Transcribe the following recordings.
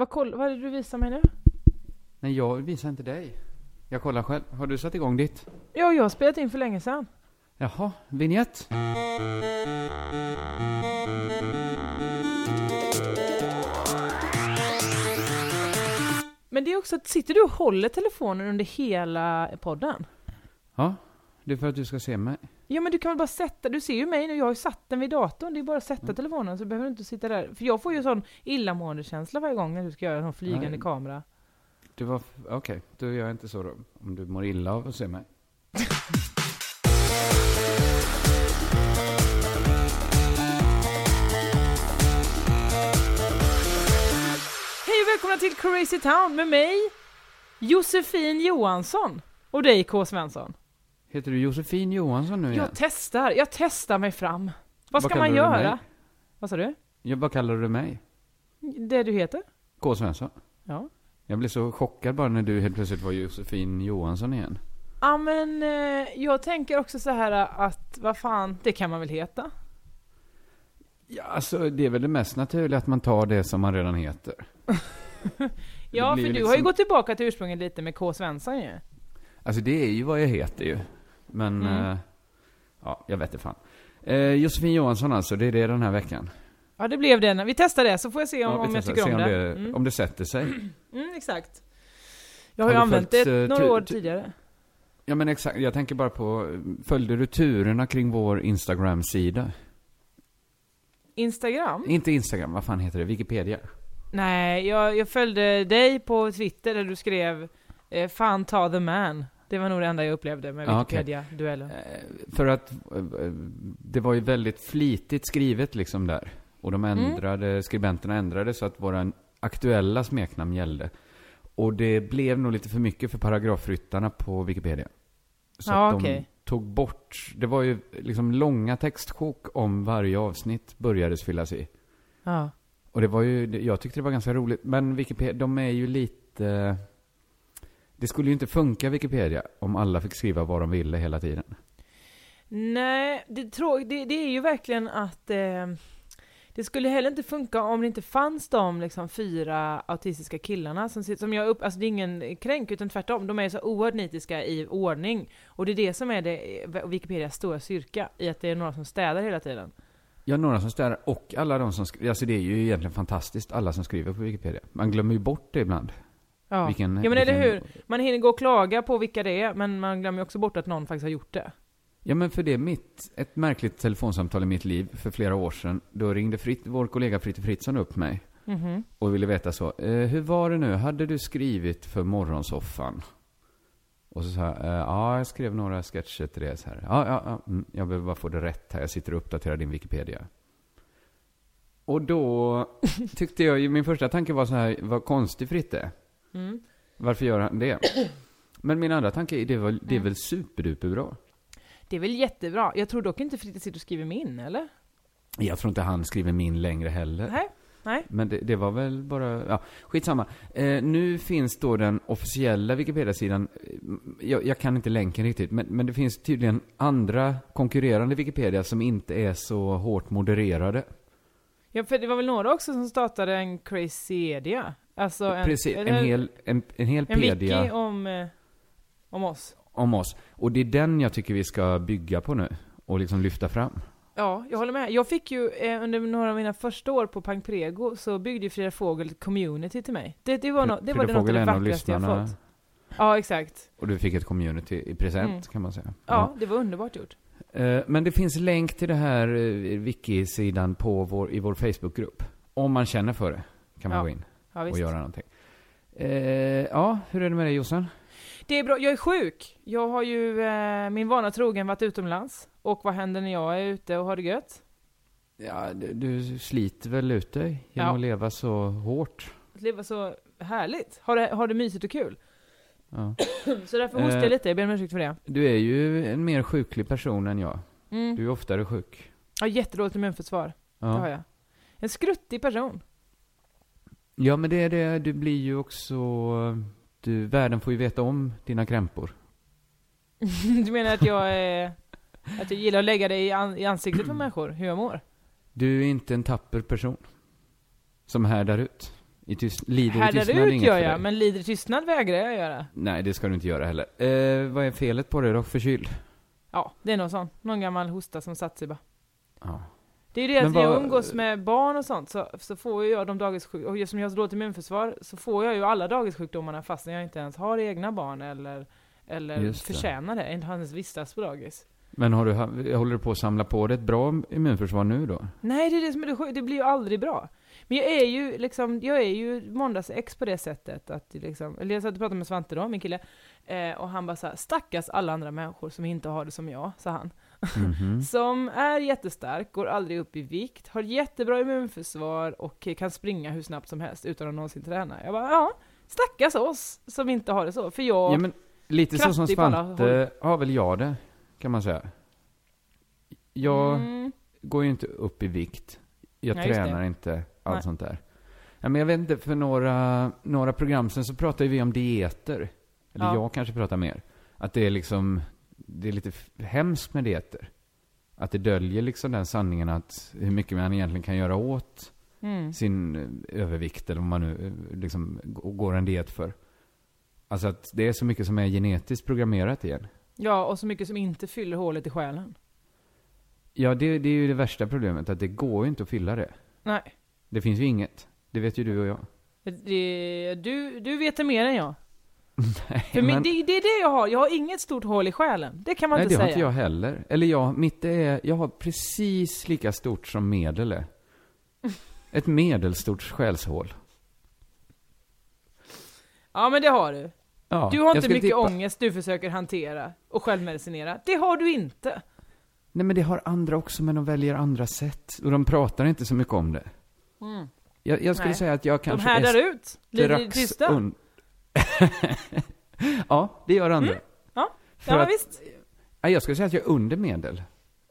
Vad, koll, vad är det du visar mig nu? Nej, jag visar inte dig. Jag kollar själv. Har du satt igång ditt? Ja, jag har spelat in för länge sedan. Jaha, vignett. Men det är också att, sitter du och håller telefonen under hela podden? Ja, det är för att du ska se mig. Ja men du kan väl bara sätta, du ser ju mig nu, jag har ju satt den vid datorn, det är bara att sätta telefonen så behöver du inte sitta där. För jag får ju sån illamående-känsla varje gång när du ska göra en sån flygande Nej. kamera. Det var... Okej, då gör jag inte så då. Om du mår illa av att se mig. Hej och välkomna till Crazy Town med mig, Josefin Johansson. Och dig K. Svensson. Heter du Josefin Johansson nu igen? Jag testar, jag testar mig fram. Vad ska man göra? Vad sa du? Ja, vad kallar du mig? Det du heter? K. Svensson? Ja. Jag blev så chockad bara när du helt plötsligt var Josefin Johansson igen. Ja men eh, jag tänker också så här att, vad fan, det kan man väl heta? Ja, alltså det är väl det mest naturliga att man tar det som man redan heter. Ja, för du liksom- har ju gått tillbaka till ursprunget lite med K. Svensson ju. Alltså det är ju vad jag heter ju. Men, Mm. eh, ja, jag vet inte fan. Eh, Josefin Johansson alltså, det är det den här veckan. Ja, det blev det. Vi testar det, så får jag se om, Ja, om jag tycker om om det. det, Mm. om det sätter sig. Mm, exakt. Jag har ju Har du använt följt, det eh, några år tidigare. Ja men exakt, jag tänker bara på, följde du turerna kring vår Instagram-sida? Instagram? Inte Instagram, vad fan heter det? Wikipedia? Nej, jag, jag följde dig på Twitter där du skrev eh, 'Fan ta the man' Det var nog det enda jag upplevde med. Wikipedia-duellen. Eh, För att eh, det var ju väldigt flitigt skrivet liksom där. Och de Mm. ändrade, skribenterna ändrade så att våra aktuella smeknamn gällde. Och det blev nog lite för mycket för paragrafryttarna på Wikipedia. Så Ja, att de okej. tog bort, det var ju liksom långa textsjok om varje avsnitt började fyllas i. Ja. Och det var ju, jag tyckte det var ganska roligt. Men Wikipedia, de är ju lite... Det skulle ju inte funka Wikipedia om alla fick skriva vad de ville hela tiden. Nej, det, det, det är ju verkligen att eh, det skulle heller inte funka om det inte fanns de liksom fyra autistiska killarna som, som jag upp, alltså det är ingen kränk utan tvärtom, de är så oerhört nitiska i ordning. Och det är det som är det, eh, Wikipedias stora styrka, i att det är några som städar hela tiden. Ja, några som städar och alla de som skriver. Alltså det är ju egentligen fantastiskt, alla som skriver på Wikipedia. Man glömmer ju bort det ibland. Ja, Vilken- ja men eller hur? Man hinner gå och klaga på vilka det är, men man glömmer också bort att någon faktiskt har gjort det. Ja, men för det är mitt, ett märkligt telefonsamtal i mitt liv för flera år sedan. Då ringde Fritt, vår kollega Fritte Fritzson upp mig. Mhm. Och ville veta så. Eh, hur var det nu? Hade du skrivit för Morgonsoffan? Och så sa jag, eh, ja, jag skrev några sketcher till det så här. Ja, ja, ja mm, jag behöver bara få det rätt här. Jag sitter och uppdaterar din Wikipedia. Och då tyckte jag ju, min första tanke var så här, vad konstig Fritte. Mm. Varför gör han det? Men min andra tanke är, det väl, det är Mm. väl superduperbra? Det är väl jättebra. Jag tror dock inte Fritte sitter och skriver min, eller? Jag tror inte han skriver min längre heller. Nej. Nej. Men det, det var väl bara, ja, skitsamma. Eh, nu finns då den officiella Wikipedia-sidan, eh, jag, jag kan inte länken riktigt, men, men det finns tydligen andra konkurrerande Wikipedia som inte är så hårt modererade. Ja, för det var väl några också som startade en Crazyedia? Alltså en, Precis, en hel, en, en hel en pedia wiki om, eh, om oss. om oss. Och det är den jag tycker vi ska bygga på nu, och liksom lyfta fram. Ja, jag håller med. Jag fick ju eh, under några av mina första år på Pang Prego så byggde ju Frida Fågel ett community till mig. Det, det var, no, det, var det något av det vackraste jag fått. Ja, exakt. Och du fick ett community i present, mm. kan man säga. Ja, ja, det var underbart gjort. Eh, men det finns länk till det här eh, wiki-sidan på vår, i vår Facebookgrupp. Om man känner för det kan man ja. gå in ja, och göra någonting. Eh, ja, hur är det med dig Jossan? Det är bra. Jag är sjuk. Jag har ju eh, min vana trogen varit utomlands. Och vad händer när jag är ute och har det gött? Ja, du, du sliter väl ut dig genom ja. att leva så hårt? Att leva så härligt. Har du, har du mysigt och kul? Ja. så därför hostar jag eh, lite. Jag ber om ursäkt för det. Du är ju en mer sjuklig person än jag. Mm. Du är oftare sjuk. Jag har jättedåligt immunförsvar. Ja. Det har jag. En skruttig person. Ja, men det är det. Du blir ju också du, världen får ju veta om dina krämpor. du menar att jag är, att jag gillar att lägga det i, an, i ansiktet på människor, hur jag mår? Du är inte en tapper person. Som härdar ut. I tyst, lider härdar i tystnad ut gör jag, men lider i tystnad vägrar jag göra. Nej, det ska du inte göra heller. Eh, vad är felet på dig då? Förkyld? Ja, det är nog sån. Någon gammal hosta som satt sig bara. Ja. Det är ju det att när jag umgås med barn och sånt så, så får jag de dagissjukdomarna, och just som jag har så dåligt immunförsvar, så får jag ju alla dagissjukdomarna fastän jag inte ens har egna barn eller, eller förtjänar det, inte ens vistas på dagis. Men har du, håller du på att samla på dig ett bra immunförsvar nu då? Nej, det är det som är det sjuka, det blir ju aldrig bra. Men jag är ju liksom, jag är ju måndagsex på det sättet att liksom, eller jag satt och pratade med Svante då, min kille, eh, och han bara såhär, stackars alla andra människor som inte har det som jag, sa han. Mm -hmm. som är jättestark, går aldrig upp i vikt, har jättebra immunförsvar och kan springa hur snabbt som helst utan att någonsin träna. Jag bara, ja, stackars oss som inte har det så. För jag... Ja, men lite så som Svante har väl jag det, kan man säga. Jag mm. går ju inte upp i vikt. Jag ja, tränar inte, allt Nej. sånt där. Ja, men jag vet inte, för några, några program sen så pratade vi om dieter. Eller ja. jag kanske pratar mer. Att det är liksom, det är lite hemskt med dieter. Att det döljer liksom den sanningen att hur mycket man egentligen kan göra åt mm. sin eh, övervikt eller vad man nu eh, liksom går en diet för. Alltså att det är så mycket som är genetiskt programmerat igen. Ja, och så mycket som inte fyller hålet i själen. Ja, det, det är ju det värsta problemet, att det går ju inte att fylla det. Nej. Det finns ju inget. Det vet ju du och jag. Det, du, du vet det mer än jag. Nej, För men... det, det, är det jag har. Jag har inget stort hål i själen. Det kan man Nej, inte säga. Nej, det har inte jag heller. Eller jag, mitt är, jag har precis lika stort som medel är. Ett medelstort själshål. Ja, men det har du. Ja, du har inte mycket tippa. ångest du försöker hantera och självmedicinera. Det har du inte. Nej, men det har andra också, men de väljer andra sätt. Och de pratar inte så mycket om det. Mm. Jag, jag skulle Nej. säga att jag kanske De härdar ut. Blir tysta. ja, det gör andra. Mm. Ja, För ja att, visst. Jag skulle säga att jag är under medel.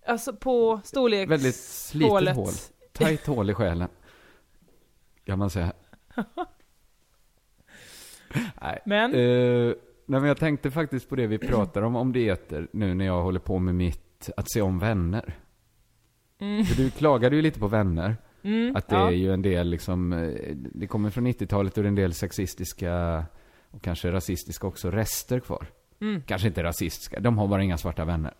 Alltså på storleks... Väldigt slitet hålet. hål. Tajt hål i själen. Kan man säga. nej. Men? Uh, nej, men jag tänkte faktiskt på det vi pratar om, om dieter, nu när jag håller på med mitt, att se om vänner. Mm. För du klagade ju lite på vänner. Mm, att det ja. är ju en del liksom, eh, det kommer från 90-talet och det är en del sexistiska och kanske rasistiska också rester kvar. Mm. Kanske inte rasistiska, de har bara inga svarta vänner.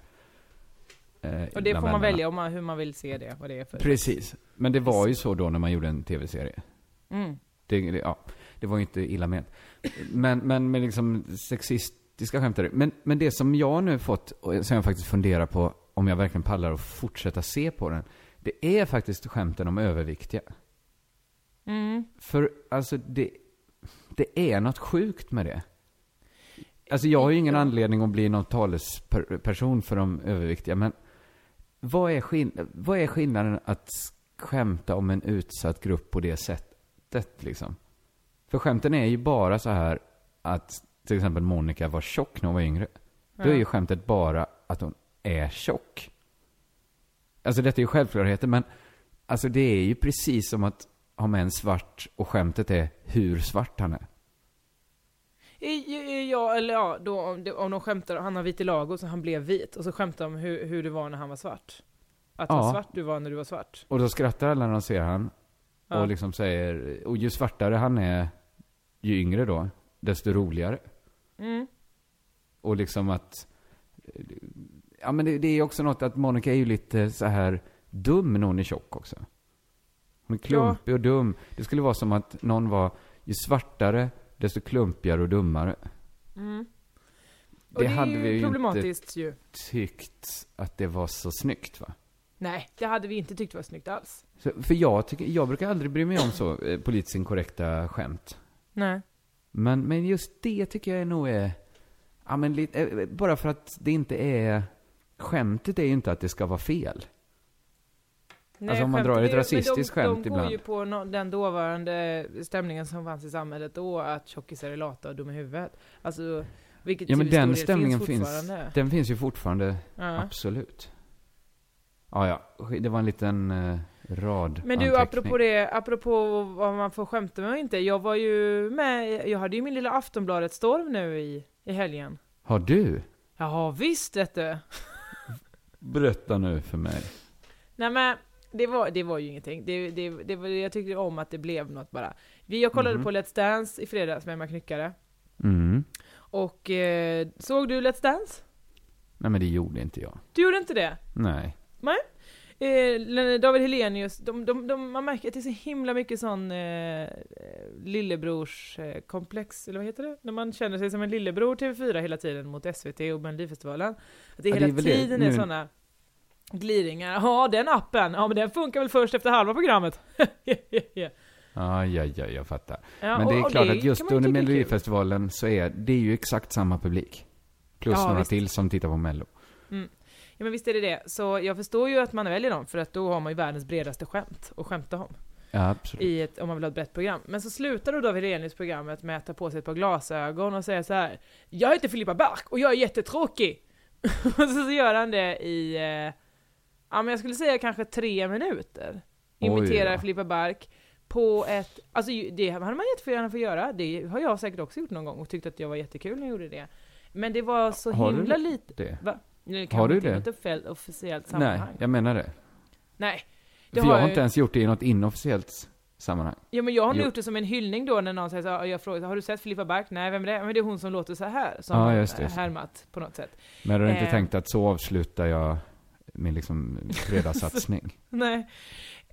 Eh, och det får man välja om man, hur man vill se det, vad det är för... Precis. Men det var ju så då när man gjorde en tv-serie. Mm. Det, det, ja, det var ju inte illa ment. Men, men med liksom sexistiska skämt men, men det som jag nu fått, och som jag faktiskt funderar på om jag verkligen pallar att fortsätta se på den, det är faktiskt skämten om överviktiga. Mm. För alltså det, det är något sjukt med det. Alltså jag har ju ingen anledning att bli någon talesperson för de överviktiga, men vad är, skill vad är skillnaden att skämta om en utsatt grupp på det sättet liksom? För skämten är ju bara så här att till exempel Monica var tjock när hon var yngre. Då är ju skämtet bara att hon är tjock. Alltså detta är ju självklarheter, men alltså det är ju precis som att ha med en svart och skämtet är hur svart han är. Ja, eller ja, då, om, om de skämtar, han har vit i lago så han blev vit, och så skämtar de hur, hur det var när han var svart. Att ja. vad svart du var när du var svart. Och då skrattar alla när de ser han. Ja. Och liksom säger, och ju svartare han är, ju yngre då, desto roligare. Mm. Och liksom att, ja men det, det är också något att Monica är ju lite så här dum när hon är tjock också. Hon är klumpig och dum. Det skulle vara som att någon var, ju svartare, desto klumpigare och dummare. Mm. Och Det det, hade vi ju inte- ju. Tyckt att det var så snyggt va? Nej, det hade vi inte tyckt var snyggt alls. Så, för jag, tycker, jag brukar aldrig bry mig om så eh, politiskt inkorrekta skämt. Nej. Men, men just det tycker jag nog är, ja men lite, eh, bara för att det inte är, skämtet är ju inte att det ska vara fel. Nej, Alltså, om man drar ett rasistiskt de, skämt de går ibland. ju på no, den dåvarande stämningen som fanns i samhället då, att tjockisar är lata och dumma i huvudet. Alltså, vilket Ja men den stämningen finns, finns, den finns ju fortfarande, Ja. absolut. Ja, ja, det var en liten eh, rad Men du, apropå det, apropå vad man får skämta med och inte. Jag var ju med, jag hade ju min lilla Aftonbladet-storm nu i, i helgen. Har du? Jaha, visst vet du. Berätta nu för mig. Nej men, det var, det var ju ingenting. Det, det, det, var- jag tyckte om att det blev något bara. Vi, jag kollade Mhm. på Let's Dance i fredags med Emma Knyckare. Mm. Och eh, såg du Let's Dance? Nej men det gjorde inte jag. Du gjorde inte det? Nej. Eh, David Helenius, de, de, de, man märker att det är så himla mycket sån eh, eh, komplex, eller vad heter det? När man känner sig som en lillebror TV4 hela tiden mot SVT och Melodifestivalen. Att det Ja, det hela är väl det. tiden är Nu- såna gliringar. Ja, den appen, ja men den funkar väl först efter halva programmet. Ja, ja, ja, jag fattar. Ja, men det är klart det att just under. Melodifestivalen så är det är ju exakt samma publik. Plus Ja, några visst. till som tittar på Mello. Ja men visst är det det. Så jag förstår ju att man väljer dem, för att då har man ju världens bredaste skämt att skämta om. Ja, absolut. i ett, om man vill ha ett brett program. Men så slutar då David Hellenius programmet med att ta på sig ett par glasögon och säga så här. Jag heter Filippa Bark och jag är jättetråkig. och så, så gör han det i, eh, ja men jag skulle säga kanske tre minuter. Oj Imiterar då. Filippa Bark på ett, alltså det hade man jättegärna få göra. Det har jag säkert också gjort någon gång och tyckt att jag var jättekul när jag gjorde det. Men det var så Har du himla lite, Det. va? Nu Har du inte det? något offe- officiellt Nej, sammanhang. jag menar det. Nej. För Det jag har har jag inte ju. ens gjort det i något inofficiellt sammanhang. Ja men jag har nog Jo. gjort det som en hyllning då när någon säger så jag frågar har du sett Filippa Bark? Nej, vem är det? Men det är hon som låter så här som Ja, har just det, det. härmat på något sätt. Men du har inte Eh. tänkt att så avslutar jag min liksom fredagssatsning? Nej.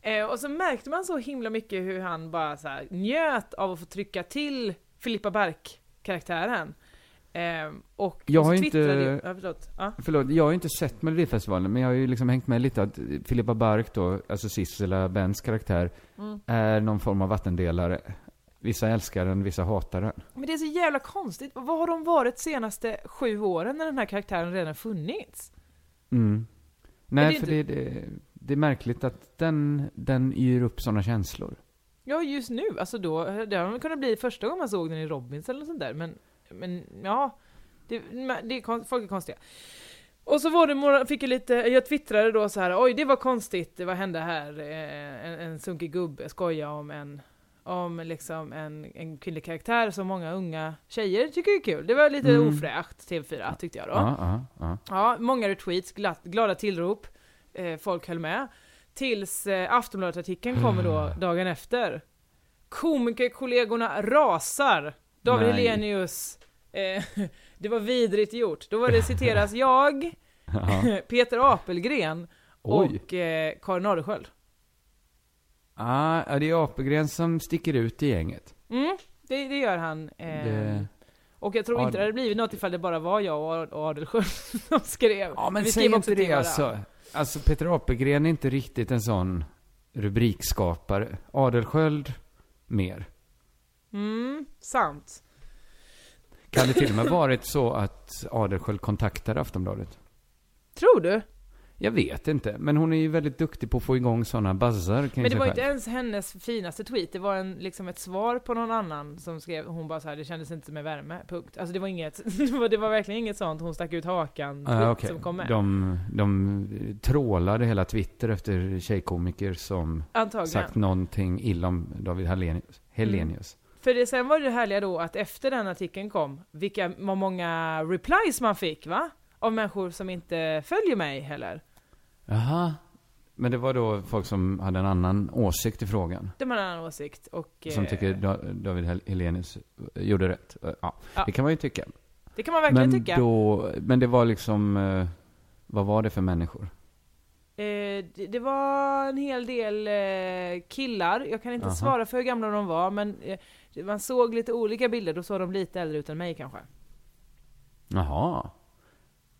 Eh, och så märkte man så himla mycket hur han bara så här njöt av att få trycka till Filippa Bark-karaktären. Eh, och, Jag och har inte- ju- Ja, förlåt. Ja. Förlåt, jag har ju inte sett Melodifestivalen, men jag har ju liksom hängt med lite att Filippa Bark då, alltså Sissela Bens karaktär, Mm. är någon form av vattendelare. Vissa älskar den, vissa hatar den. Men det är så jävla konstigt. Vad har de varit senaste sju åren när den här karaktären redan funnits? Mm. Det Nej, är för inte- det, det, det är märkligt att den, den yr upp sådana känslor. Ja, just nu. Alltså då, det har kunnat bli första gången man såg den i Robins eller något sånt där. Men, men ja, det, det är, folk är konstiga. Och så var det, några- fick jag lite, jag twittrade då så här, oj det var konstigt, vad hände här? Eh, En, en sunkig gubbe skoja om en, om liksom en, en kvinnlig karaktär som många unga tjejer tycker är kul. Det var lite Mm. ofräscht, TV4 tyckte jag då. Ja, ja, ja. Ja, många retweets, glatt, glada tillrop. Eh, folk höll med. Tills eh, Aftonbladet-artikeln kommer då dagen efter. Komikerkollegorna rasar. David Nej. Helenius. Eh, det var vidrigt gjort. Då var det citeras jag, ja. Peter Apelgren Oj. och eh, Karin Adelsköld. Ah, det är Apelgren som sticker ut i gänget. Mm, det, det gör han. Eh, Det... Och jag tror Ja, inte det hade blivit något ifall det bara var jag och Ad- Adelsköld som skrev. Ja, men Vi säg inte det alltså. Alltså, Peter Apelgren är inte riktigt en sån rubrikskapare. Adelsköld, mer. Mm, sant. Kan det till och med varit så att Adelsköld kontaktade Aftonbladet? Tror du? Jag vet inte, men hon är ju väldigt duktig på att få igång sådana buzzar Men det var själv. inte ens hennes finaste tweet, det var en, liksom ett svar på någon annan som skrev, hon bara så här, det kändes inte med värme, punkt. Alltså det var inget, det var, verkligen inget sånt, hon stack ut hakan, Ah, okej. som kom med. De, de trålade hela Twitter efter tjejkomiker som Antagligen. sagt någonting illa om David Hellenius. Hellenius. För det, sen var det härliga då att efter den artikeln kom, vilka, vad många replies man fick va? Av människor som inte följer mig heller. Jaha. Men det var då folk som hade en annan åsikt i frågan. De har en annan åsikt och... Som eh, tycker da David Hel- Hellenius gjorde rätt. Ja, Ja. det kan man ju tycka. Det kan man verkligen Men, tycka. då, men det var liksom, eh, vad var det för människor? Eh, det, var en hel del eh, killar, jag kan inte Aha. svara för hur gamla de var, men eh, man såg lite olika bilder, då såg de lite äldre ut än mig kanske. Jaha.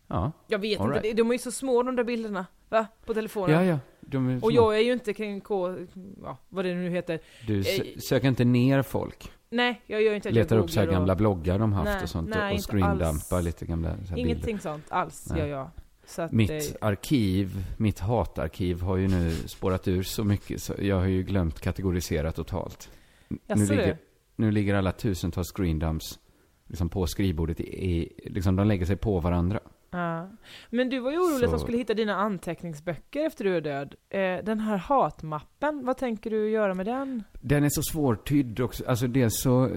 Ja. Jag vet All inte, right. de är ju så små de där bilderna, va? På telefonen. Ja, ja. De är Och jag är ju inte kring K, ja, vad det nu heter. Du Eh, sö- söker inte ner folk. Nej, jag gör inte att Letar jag upp så här gamla och, bloggar de haft Nej, och sånt nej, och screendumpar lite gamla så här bilder. Ingenting sånt alls Nej. gör jag. Att, Mitt eh, arkiv, mitt hatarkiv har ju nu spårat ur så mycket så jag har ju glömt kategorisera totalt. Nu, ligger, nu ligger alla tusentals screendumps liksom på skrivbordet i, i, liksom de lägger sig på varandra. Ja. Men du var ju orolig att de Så- skulle hitta dina anteckningsböcker efter du är död. Eh, den här hatmappen, vad tänker du göra med den? Den är så svårtydd också. Alltså dels så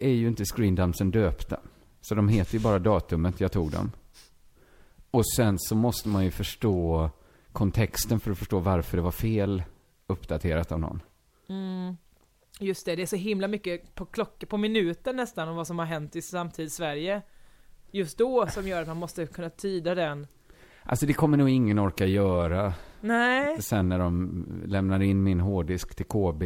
är ju inte screendumpsen döpta. Så de heter ju bara datumet jag tog dem. Och sen så måste man ju förstå kontexten för att förstå varför det var fel uppdaterat av någon. Mm. Just det, det är så himla mycket på klockor, på minuten nästan, om vad som har hänt i samtids-Sverige. Just då, som gör att man måste kunna tyda den. Alltså det kommer nog ingen orka göra Nej, sen när de lämnar in min hårddisk till KB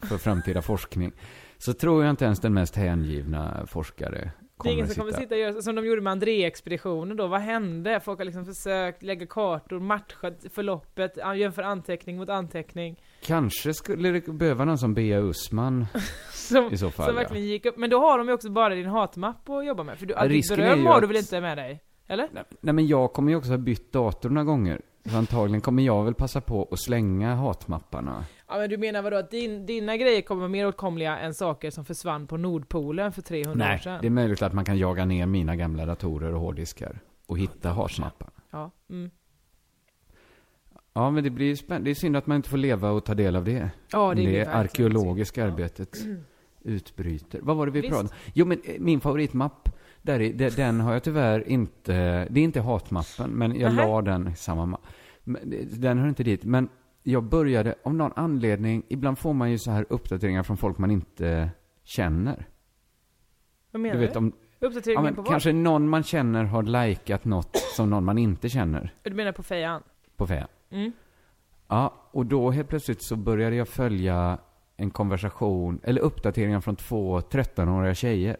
för framtida forskning. Så tror jag inte ens den mest hängivna forskare det är ingen som kommer sitta. sitta och göra som de gjorde med André-expeditionen då. Vad hände? Folk har liksom försökt lägga kartor, matchat förloppet, jämför anteckning mot anteckning. Kanske skulle det behöva någon som Bea Usman Som, i så fall. som ja. verkligen gick upp. Men då har de ju också bara din hatmapp att jobba med. För du, Ja, allt ditt risken är beröm har du väl inte med dig? Eller? Nej, nej men jag kommer ju också ha bytt dator några gånger. Så antagligen kommer jag väl passa på att slänga hatmapparna. Ja men du menar vadå att din, dina grejer kommer vara mer åtkomliga än saker som försvann på Nordpolen för 300 år Nej, sedan? det är möjligt att man kan jaga ner mina gamla datorer och hårddiskar. Och hitta hatmappar. Ja. Mm. Ja, men det blir ju spännande. Det är synd att man inte får leva och ta del av det. Ja, det är det arkeologiska arbetet utbryter. Vad var det vi Visst. pratade om? Jo, men eh, min favoritmapp, där är, där, den har jag tyvärr inte... Det är inte hatmappen, men jag Nähä. la den i samma mapp. Det- Den hör inte dit. Men jag började, av någon anledning, ibland får man ju så här uppdateringar från folk man inte känner. Vad menar Du vet om, Uppdateringen ja, men på vad? kanske någon man känner har likat något som någon man inte känner Du menar på fejan? på Feja. Mm. Ja, och då helt plötsligt så började jag följa en konversation, eller uppdateringar från två 13-åriga tjejer.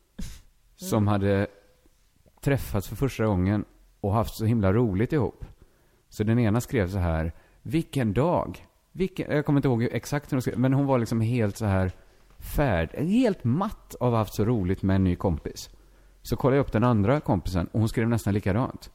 Som hade träffats för första gången och haft så himla roligt ihop. Så den ena skrev så här, vilken dag! Vilken, jag kommer inte ihåg exakt hur hon skrev, men hon var liksom helt så här färd, helt matt av att ha haft så roligt med en ny kompis. Så kollade jag upp den andra kompisen och hon skrev nästan likadant.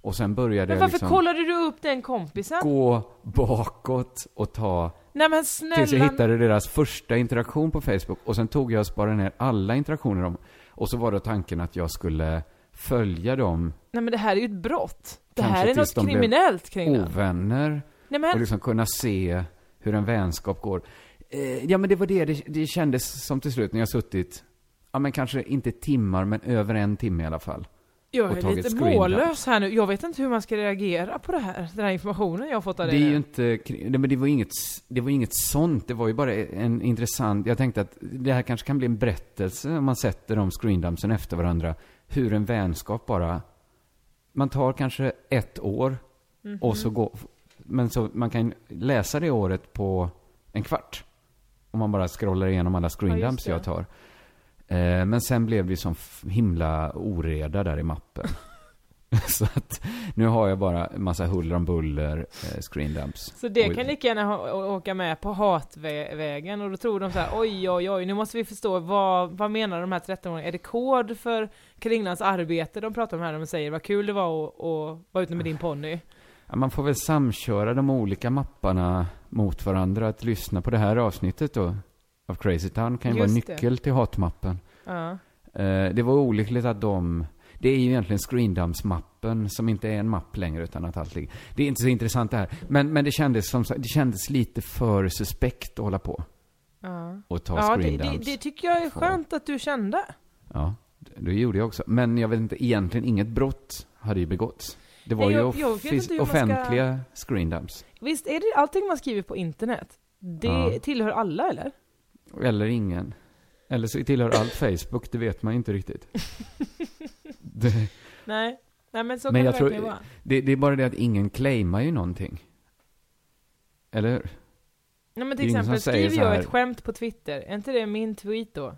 Och sen började Men jag varför liksom kollade du upp den kompisen? gå bakåt och ta Nej men tills jag snälla. hittade deras första interaktion på Facebook. Och sen tog jag och sparade ner alla interaktioner om. Och så var det tanken att jag skulle följa dem Nej men det här är ju ett brott. Det här är något kriminellt kring den. ovänner. Nej Och men, liksom kunna se hur en vänskap går. Eh, ja men det var det, det, det kändes som till slut när jag suttit, ja men kanske inte timmar, men över en timme i alla fall. jag och är lite mållös här nu. Jag vet inte hur man ska reagera på det här. Den här informationen jag har fått av Det dig är nu. ju inte, nej, men det var inget, det var inget sånt. Det var ju bara en intressant, jag tänkte att det här kanske kan bli en berättelse om man sätter de screendumpsen efter varandra. Hur en vänskap bara, man tar kanske ett år Mhm. och så går, men så man kan läsa det året på en kvart. Om man bara scrollar igenom alla screendumps det. jag tar. Eh, men sen blev det som himla oreda där i mappen. så att nu har jag bara en massa huller om buller eh, screendumps. Så det kan lika gärna ha, åka med på hatvägen och då tror de så här: oj oj oj, nu måste vi förstå vad, vad menar de här 13-åringarna? Är det kod för Kringlands arbete de pratar om här när de säger vad kul det var att, att vara ute med din ponny? Man får väl samköra de olika mapparna mot varandra. Att lyssna på det här avsnittet då av Crazy Town kan ju vara Just det. nyckel till hatmappen. Ja. Eh, det var olyckligt att de... Det är ju egentligen screendumps-mappen som inte är en mapp längre utan att allt ligger... Det är inte så intressant det här. Men, men det, kändes som, det kändes lite för suspekt att hålla på Ja, och ta ja det, screendumps. det, det tycker jag är skönt att du kände. Ja, det gjorde jag också. Men jag vet inte, egentligen inget brott hade ju begåtts. Det var Nej, ju jag- jag man ska- offentliga screendumps. Visst är det allting man skriver på internet? Det Ja. tillhör alla eller? Eller ingen. Eller så tillhör allt Facebook, det vet man inte riktigt. det, Nej. Nej men så Men kan jag det tror, vara. det, det är bara det att ingen claimar ju någonting. Eller hur? Nej men till exempel, skriver jag här- ett skämt på Twitter, är inte det min tweet då?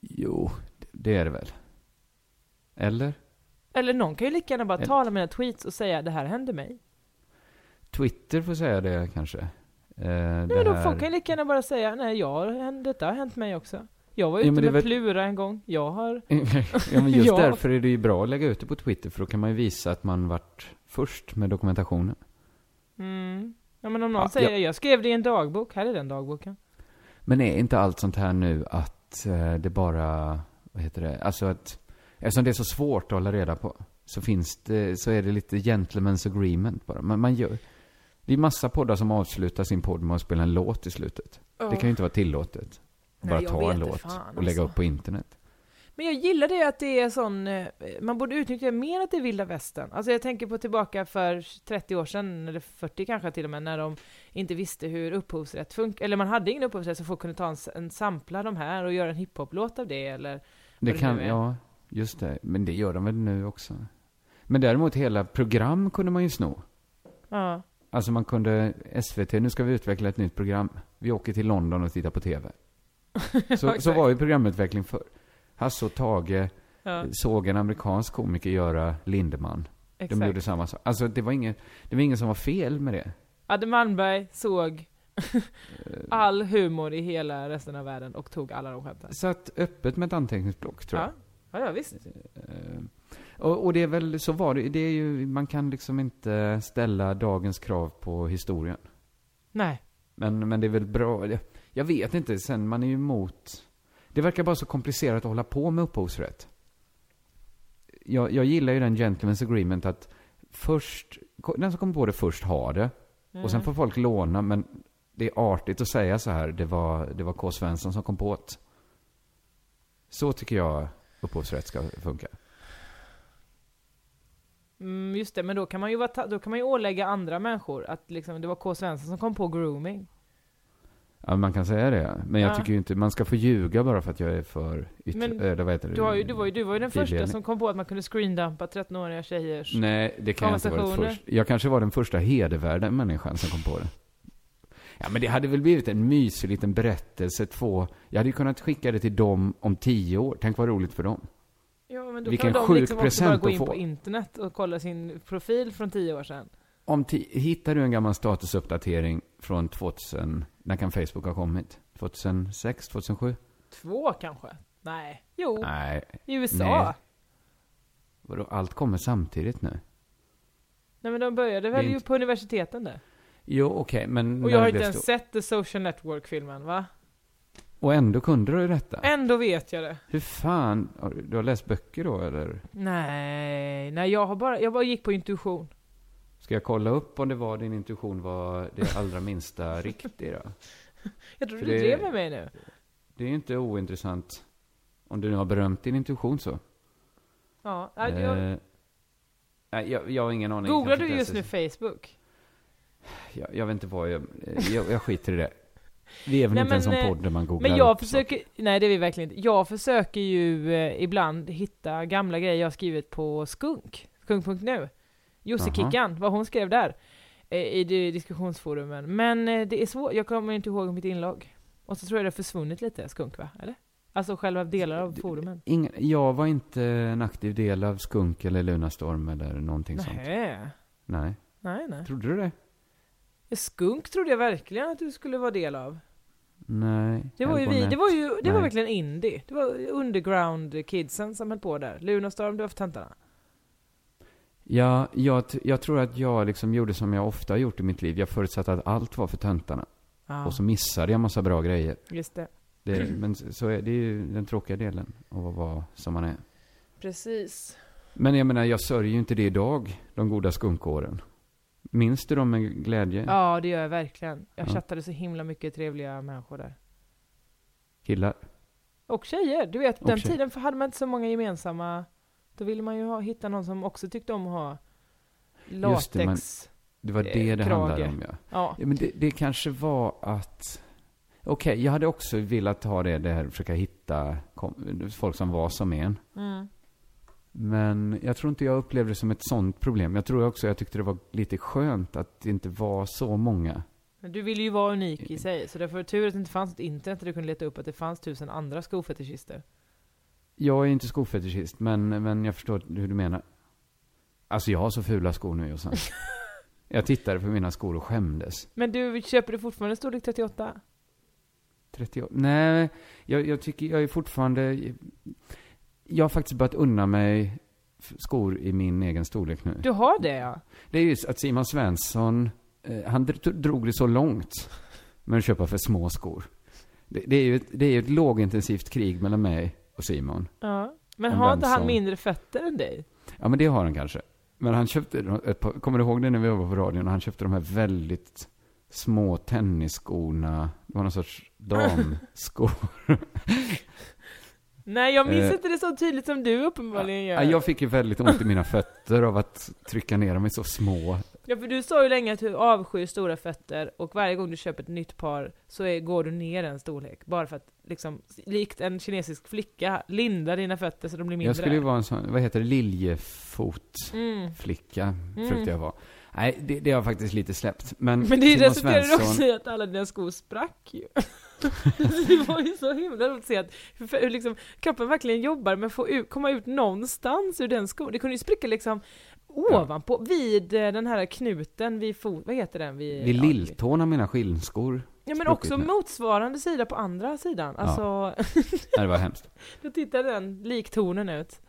Jo, det är det väl. Eller? Eller någon kan ju lika gärna bara Eller- ta alla mina tweets och säga det här hände mig. Twitter får säga det kanske. Eh, Nej det då här- folk kan ju lika gärna bara säga nej, jag, detta har hänt mig också. Jag var Ja, ute är med väl- Plura en gång, jag har... ja, men just Ja. därför är det ju bra att lägga ut det på Twitter, för då kan man ju visa att man varit först med dokumentationen. Mm. Ja men om någon Ja, säger jag- jag skrev det i en dagbok, här är den dagboken. Men är inte allt sånt här nu att eh, det bara, vad heter det, alltså att, eftersom det är så svårt att hålla reda på, så finns det, så är det lite gentlemen's agreement bara. Man, man gör, det är massa poddar som avslutar sin podd med att spela en låt i slutet. Det kan ju inte vara tillåtet. Nej, Bara ta en det låt fan, och lägga alltså. upp på internet. Men jag gillar det att det är sån, eh, man borde utnyttja mer att det är vilda västern. Alltså jag tänker på tillbaka för 30 år sedan, eller 40 kanske till och med, när de inte visste hur upphovsrätt funkar. Eller man hade ingen upphovsrätt så folk kunde ta en, en sampla de här och göra en hiphop-låt av det eller Det vad kan, ja, just det. Men det gör de väl nu också. Men däremot hela program kunde man ju sno. Ja. Alltså man kunde, SVT, nu ska vi utveckla ett nytt program. Vi åker till London och tittar på TV. Så, så exakt. var ju programutveckling för Hasse och Tage ja såg en amerikansk komiker göra Lindemann. De exakt. gjorde samma sak. Alltså det var inget, det var ingen som var fel med det. Adde Malmberg såg all humor i hela resten av världen och tog alla de skämten. Satt öppet med ett anteckningsblock tror jag. Ja, ja, ja visst. Eh, Och, och det är väl, så var det, det är ju, man kan liksom inte ställa dagens krav på historien. Nej. Men, men det är väl bra, jag, vet inte, sen man är ju emot, det verkar bara så komplicerat att hålla på med upphovsrätt. Jag, jag gillar ju den gentleman's agreement att först, den som kommer på det först har det. Och sen Mm. får folk låna, men det är artigt att säga så här, det var, det var K. Svensson som kom på det. Så tycker jag upphovsrätt ska funka. Mm, just det, men då kan man ju vara, då kan man ju ålägga andra människor att liksom, det var K. Svensson som kom på grooming. Ja, man kan säga det. Men jag Ja. tycker ju inte, man ska få ljuga bara för att jag är för yttre, Men eller vad heter det? Du, har ju, du, var ju, du var ju den första som kom på att man kunde screendumpa 13-åriga tjejers... Nej, det kan jag inte varit först. Jag kanske var den första hedervärda människan som kom på det. Ja, men det hade väl blivit en mysig liten berättelse, två. Jag hade ju kunnat skicka det till dem om tio år. Tänk vad roligt för dem. Ja, men då Vilken kan de liksom också bara gå in på internet och kolla sin profil från 10 år sedan. Om hittar du en gammal statusuppdatering från 2000, när kan Facebook ha kommit? 2006, 2007? Två kanske? Nej. Jo, Nej, i USA. nej. Nej. vadå, allt kommer samtidigt nu? men de började väl är ju inte- på universiteten där. Jo, okej, men Och jag har inte ens sett The Social Network-filmen, va? Och ändå kunde du detta? Ändå vet jag det. Hur fan, du- har läst böcker då eller? Nej, nej jag har bara, jag bara gick på intuition. Ska jag kolla upp om det var din intuition var det allra minsta riktig då? Jag tror För du drev med mig nu. Det är ju inte ointressant om du nu har berömt din intuition så. Ja, jag, Eh, nej, jag, jag har ingen aning. googlar du just nu Facebook? Jag, jag vet inte vad jag, jag... Jag skiter i det. Vi är väl Nej, inte en sån men, eh, podd där man googlar Men jag försöker, nej det är vi verkligen inte. Jag försöker ju eh, ibland hitta gamla grejer jag skrivit på Skunk, skunk.nu. Jossekickan, vad hon skrev där. eh, I diskussionsforumen. Men eh, det är svårt, jag kommer inte ihåg mitt inlogg. Och så tror jag det har försvunnit lite, Skunk va? Eller? Alltså själva delar av forumen. Ingen, jag var inte en aktiv del av Skunk eller Lunarstorm eller någonting sånt. Nej. Nej. Nej, nej. Trodde du det? Skunk trodde jag verkligen att du skulle vara del av. Nej. Det var ju vi, det var ju, det var Nej. verkligen indie. Det var underground kidsen som höll på där. Lunarstorm, det var för töntarna. Ja, jag, jag tror att jag liksom gjorde som jag ofta har gjort i mitt liv. Jag förutsatte att allt var för töntarna. Ja, Och så missade jag massa bra grejer. just det. Det, men så så är det är ju den tråkiga delen av att vara som man är. Precis. Men jag menar, jag sörjer ju inte det idag, de goda skunkåren. Minns du dem med glädje? Ja, det gör jag verkligen. Jag Ja. chattade så himla mycket trevliga människor där. Killar? Och tjejer. Du vet, på den tjejer. tiden hade man inte så många gemensamma... Då ville man ju ha, hitta någon som också tyckte om att ha Just det, latex. Det var Eh, det det krage. handlade om, ja. Ja. ja men det, det kanske var att... Okej, jag hade också velat ha det, det här, försöka hitta kom, folk som var som en. Mm. Men jag tror inte jag upplevde det som ett sånt problem. Jag tror också jag tyckte det var lite skönt att det inte var så många. Men du ville ju vara unik i sig, så därför var det tur att det inte fanns ett internet där du kunde leta upp att det fanns tusen andra skofetischister. Jag är inte skofetischist, men, men jag förstår hur du menar. Alltså jag har så fula skor nu Jossan. Jag tittade på mina skor och skämdes. Men du, köper du fortfarande storlek 38? 38? Nej, jag, jag tycker jag är fortfarande... Jag har faktiskt börjat unna mig skor i min egen storlek nu. Du har det ja? Det är ju att Simon Svensson, eh, han dr- drog det så långt med att köpa för små skor. Det, det är ju ett, det är ett lågintensivt krig mellan mig och Simon. Ja. Men har inte han som- mindre fötter än dig? Ja, men det har han kanske. Men han köpte, ett par, kommer du ihåg det när vi var på radion? Han köpte de här väldigt små tennisskorna. Det var någon sorts damskor. Nej, jag minns Eh, inte det så tydligt som du uppenbarligen gör. Ja, jag fick ju väldigt ont i mina fötter av att trycka ner dem i så små. Ja, för du sa ju länge att du avskyr stora fötter, och varje gång du köper ett nytt par så är, går du ner en storlek. Bara för att, liksom, likt en kinesisk flicka, linda dina fötter så de blir mindre. Jag skulle ju vara en sån, vad heter det, liljefotflicka, Mm. fruktade jag vara. Nej, det, det har jag faktiskt lite släppt. Men, Men det resulterade Svensson- också i att alla dina skor sprack ju. det var ju så himla roligt att se att hur, liksom, kroppen verkligen jobbar med att få ut, komma ut någonstans ur den skon. Det kunde ju spricka liksom ovanpå, vid eh, den här knuten vid fot, vad heter den? Vid, Vid ja, lilltån har mina skinnskor. Ja men också nu. motsvarande sida på andra sidan. Alltså, Nej, det var hemskt. då tittar den liktornen ut.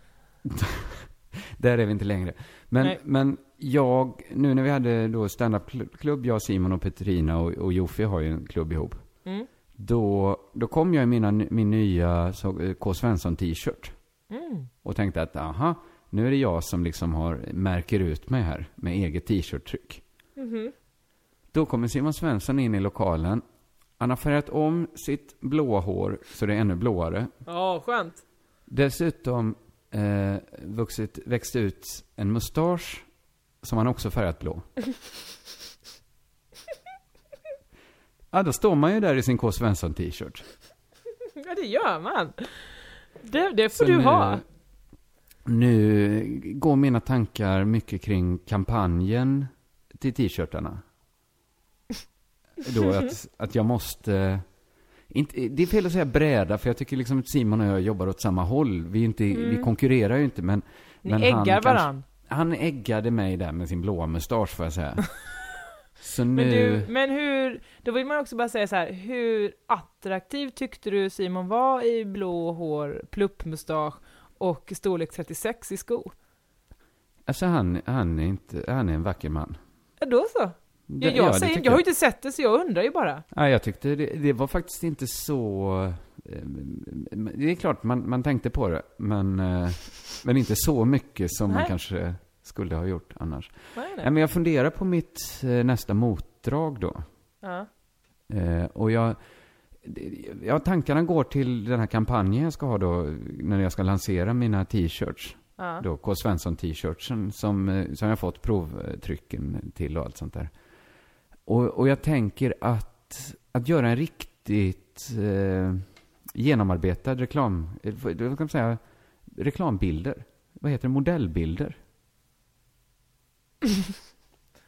Där är vi inte längre. Men, Nej. men jag, nu när vi hade då standup-klubb, jag, Simon och Petrina och, och Joffe har ju en klubb ihop. Mm. Då, då kom jag i mina, min nya eh, K. Svensson t-shirt. Mm. Och tänkte att, aha, nu är det jag som liksom har, märker ut mig här med eget t-shirt-tryck. Mhm. Då kommer Simon Svensson in i lokalen. Han har färgat om sitt blåa hår så det är ännu blåare. Ja, skönt. Dessutom eh, vuxit, växt ut en mustasch som han också färgat blå. Ja, då står man ju där i sin K. Svensson t-shirt. Ja, det gör man. Det, det får Så du nu- ha. Nu går mina tankar mycket kring kampanjen till t-shirtarna. Då att, att jag måste... Inte, det är fel att säga bräda, för jag tycker liksom att Simon och jag jobbar åt samma håll. Vi, inte, vi konkurrerar ju inte, men... Ni men äggar han kanske- varann. Han äggade mig där med sin blåa mustasch, får jag säga. Så nu... Men, du, men hur, då vill man också bara säga så här, hur attraktiv tyckte du Simon var i blå hår, pluppmustasch och storlek 36 i sko? Alltså han, han, är inte, han är en vacker man. Ja, då så. Det- Jag, ja, säger, jag har ju inte sett det så jag undrar ju bara. Ja, jag tyckte det, det var faktiskt inte så... eh, Det är klart, man, man tänkte på det, men, eh, men inte så mycket som man Nej. kanske skulle ha gjort annars. Nej, Nej, men jag funderar på mitt eh, nästa motdrag då. Ja. Eh, och jag... Ja, tankarna går till den här kampanjen jag ska ha då, när jag ska lansera mina t-shirts. Ja. Då, K. Svensson-t-shirtsen som, eh, som jag fått provtrycken till och allt sånt där. Och, och jag tänker att, att göra en riktigt eh, genomarbetad reklam, vad kan man säga, reklambilder. Vad heter det? Modellbilder.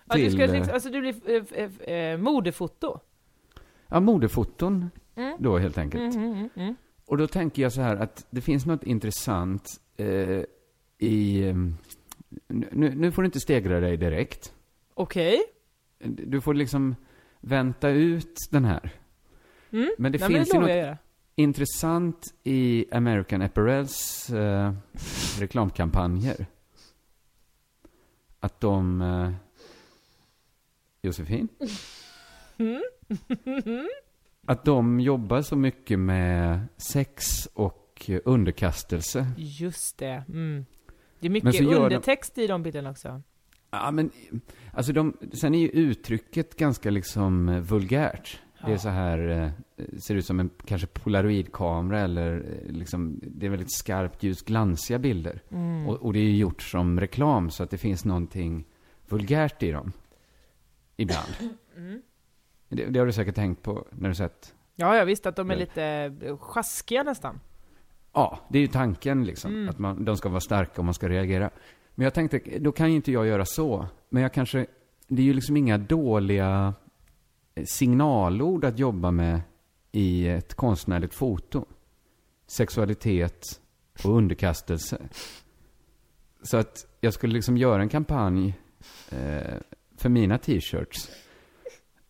Ja, du, ska, liksom- eh, alltså du blir eh, modefoto. Ja, modefoton Mm. då helt enkelt. Mm, mm, mm. Och då tänker jag så här att det finns något intressant eh, i... eh, Nu, nu får du inte stegra dig direkt. Okej. Du får liksom vänta ut den här. Mm. Men det Nej, finns men ju det jag något intressant i American Apparels eh, reklamkampanjer. Att de... Eh, Josefin? Mm. Att de jobbar så mycket med sex och underkastelse. Just det. Mm. Det är mycket gör de- undertext i de bilderna också. Ja, men alltså de, sen är ju uttrycket ganska liksom eh, vulgärt. Det är så här, eh, ser ut som en kanske polaroidkamera eller eh, liksom, det är väldigt skarpt ljus, glansiga bilder. Mm. Och, och det är ju gjort som reklam så att det finns någonting vulgärt i dem. Ibland. Mm. Det, det har du säkert tänkt på när du sett. Ja, jag visste att de är lite eh, sjaskiga nästan. Ja, det är ju tanken liksom. Mm. Att man, de ska vara starka och man ska reagera. Men jag tänkte, då kan ju inte jag göra så. Men jag kanske, det är ju liksom inga dåliga signalord att jobba med i ett konstnärligt foto. Sexualitet och underkastelse. Så att jag skulle liksom göra en kampanj eh, för mina t-shirts.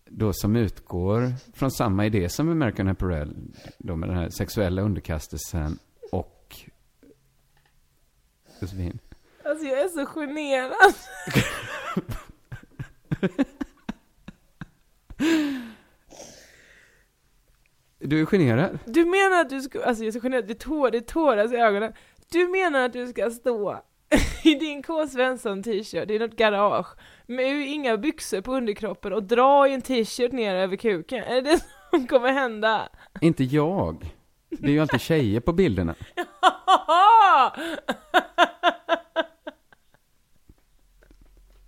Då som utgår från samma idé som American Apparel. Då med den här sexuella underkastelsen och Josefin. Alltså jag är så generad. Du är generad? Du menar att du ska, alltså jag är så generad, det, tår, det tåras i ögonen. Du menar att du ska stå i din K. Svensson t-shirt i något garage med inga byxor på underkroppen och dra i en t-shirt ner över kuken? Är det det som kommer hända? Inte jag. Det är ju alltid tjejer på bilderna.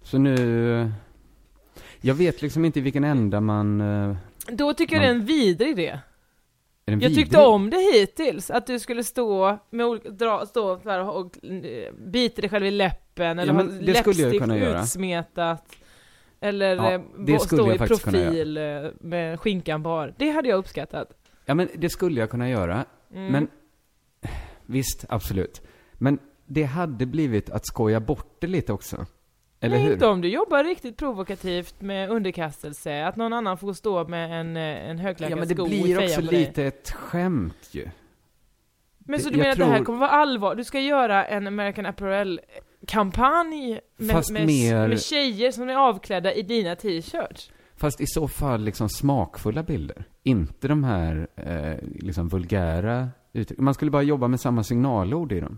Så nu... Jag vet liksom inte i vilken ända man... eh, Då tycker jag det är en vidrig idé. Jag tyckte vidrig? om det hittills, att du skulle stå med dra, stå så här och eh, bita dig själv i läppen, eller Ja, ha läppstift utsmetat. Eller Ja, eh, stå i profil eh, med skinkan bar. Det hade jag uppskattat. Ja, men det skulle jag kunna göra. Mm. Men visst, absolut. Men det hade blivit att skoja bort det lite också. Eller Nej, hur? inte om du jobbar riktigt provokativt med underkastelse, att någon annan får stå med en, eh, en högklackad Ja, men det sko blir också lite ett skämt ju. Men så du menar att det här tror- kommer vara allvar? Du ska göra en American Apparel-kampanj med, med, mer- med tjejer som är avklädda i dina t-shirts? Fast i så fall liksom smakfulla bilder. Inte de här eh, liksom vulgära uttryck. Man skulle bara jobba med samma signalord i dem.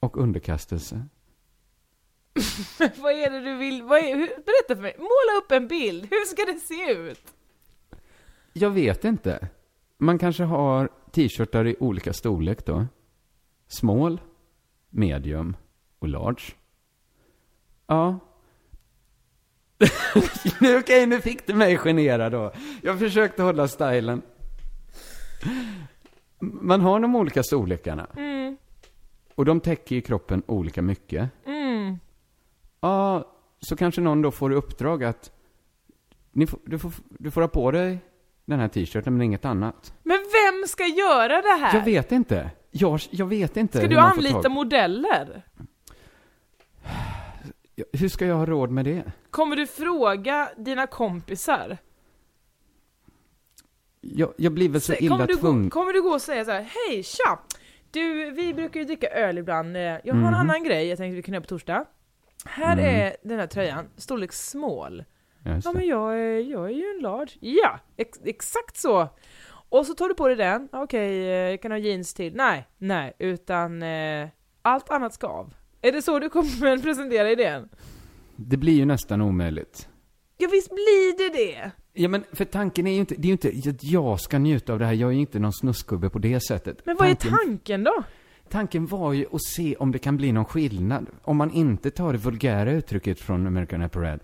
Och underkastelse. vad är det du vill? Vad är, hur, berätta för mig. Måla upp en bild. Hur ska det se ut? Jag vet inte. Man kanske har t-shirtar i olika storlek då. Small, medium och large. Ja. Nu, Okej, nu fick du mig generad då. Jag försökte hålla stilen. Man har de olika storlekarna. Mm. Och de täcker ju kroppen olika mycket. Mm. Ja, så kanske någon då får i uppdrag att får, du, får, du får ha på dig den här t-shirten men inget annat. Men vem ska göra det här? Jag vet inte. Jag, jag vet inte Ska du anlita modeller? Hur ska jag ha råd med det? Kommer du fråga dina kompisar? Jag, jag blir väl så illa kommer, du gå, tvungen. kommer du gå och säga så här: hej tja! Du, vi brukar ju dricka öl ibland, Eh, jag har en Mhm. annan grej jag tänkte vi kan göra på torsdag. Här Mm. är den här tröjan, storlek small. Ja, men jag är, jag är ju en large. Ja, ex, exakt så! Och så tar du på dig den, okej, eh, kan ha jeans till. Nej, nej, utan eh, allt annat ska av. Är det så du kommer presentera idén? Det blir ju nästan omöjligt. Ja visst blir det det! Ja men för tanken är ju inte, det är ju inte att jag ska njuta av det här, jag är ju inte någon snuskgubbe på det sättet. Men vad är tanken, tanken då? tanken var ju att se om det kan bli någon skillnad. Om man inte tar det vulgära uttrycket från American Apparel,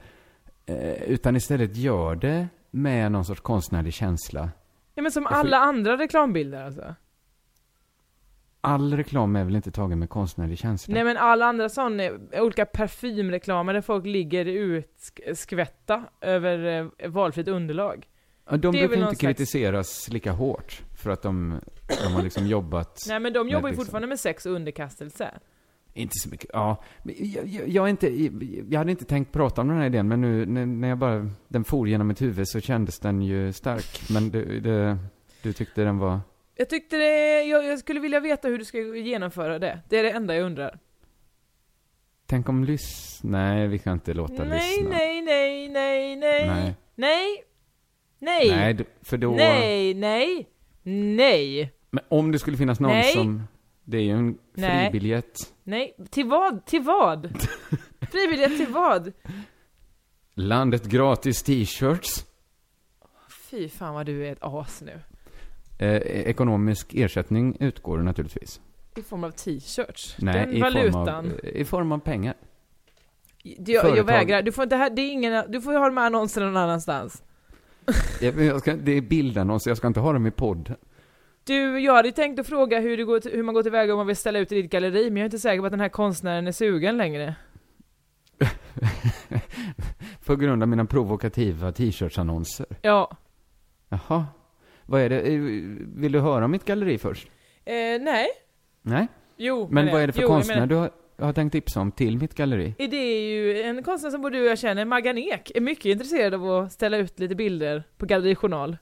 eh, utan istället gör det med någon sorts konstnärlig känsla. Ja men som alla andra reklambilder alltså? All reklam är väl inte tagen med konstnärlig känsla? Nej men alla andra sådana olika parfymreklamer där folk ligger utskvätta över eh, valfritt underlag. Ja, de brukar inte slags- kritiseras lika hårt för att de, de har liksom jobbat Nej men de jobbar ju liksom- fortfarande med sex och underkastelse. Inte så mycket, ja. Jag, jag, jag, inte, jag hade inte tänkt prata om den här idén, men nu när, när jag bara, den for genom mitt huvud så kändes den ju stark. Men det, det, du tyckte den var... Jag tyckte det, jag, jag skulle vilja veta hur du ska genomföra det. Det är det enda jag undrar. Tänk om lys... Nej, vi kan inte låta Nej, lyssna. nej, nej, nej, nej. Nej. Nej. Nej. Nej, för då... Nej, nej. Nej. Men om det skulle finnas någon Nej. som... Det är ju en Nej. fribiljett. Nej. Till vad? Till vad? Frivillighet till vad? Landet gratis t-shirts. Fy fan vad du är ett as nu. Eh, ekonomisk ersättning utgår naturligtvis. I form av t-shirts. Nej, Den i valutan. form, av, i form av pengar. Det- jag, jag vägrar. Du får inte, det är ingen, du får ha de här annonserna någon annanstans. Jag, ska, det är bildannonser, jag ska inte ha dem i podd. Du, jag hade tänkt att fråga hur, det går hur man går tillväga om man vill ställa ut i ditt galleri, men jag är inte säker på att den här konstnären är sugen längre. På grund av mina provokativa t-shirtsannonser. Ja. Jaha. Vad är det? Eh, Vill du höra om mitt galleri först? Eh, nej. Nej. Jo. Men vad är det för jo, konstnär du har, har tänkt tipsa om till mitt galleri? Det är ju en konstnär som både du och jag känner, Maggan Ek, är mycket intresserad av att ställa ut lite bilder på Galleri Journal.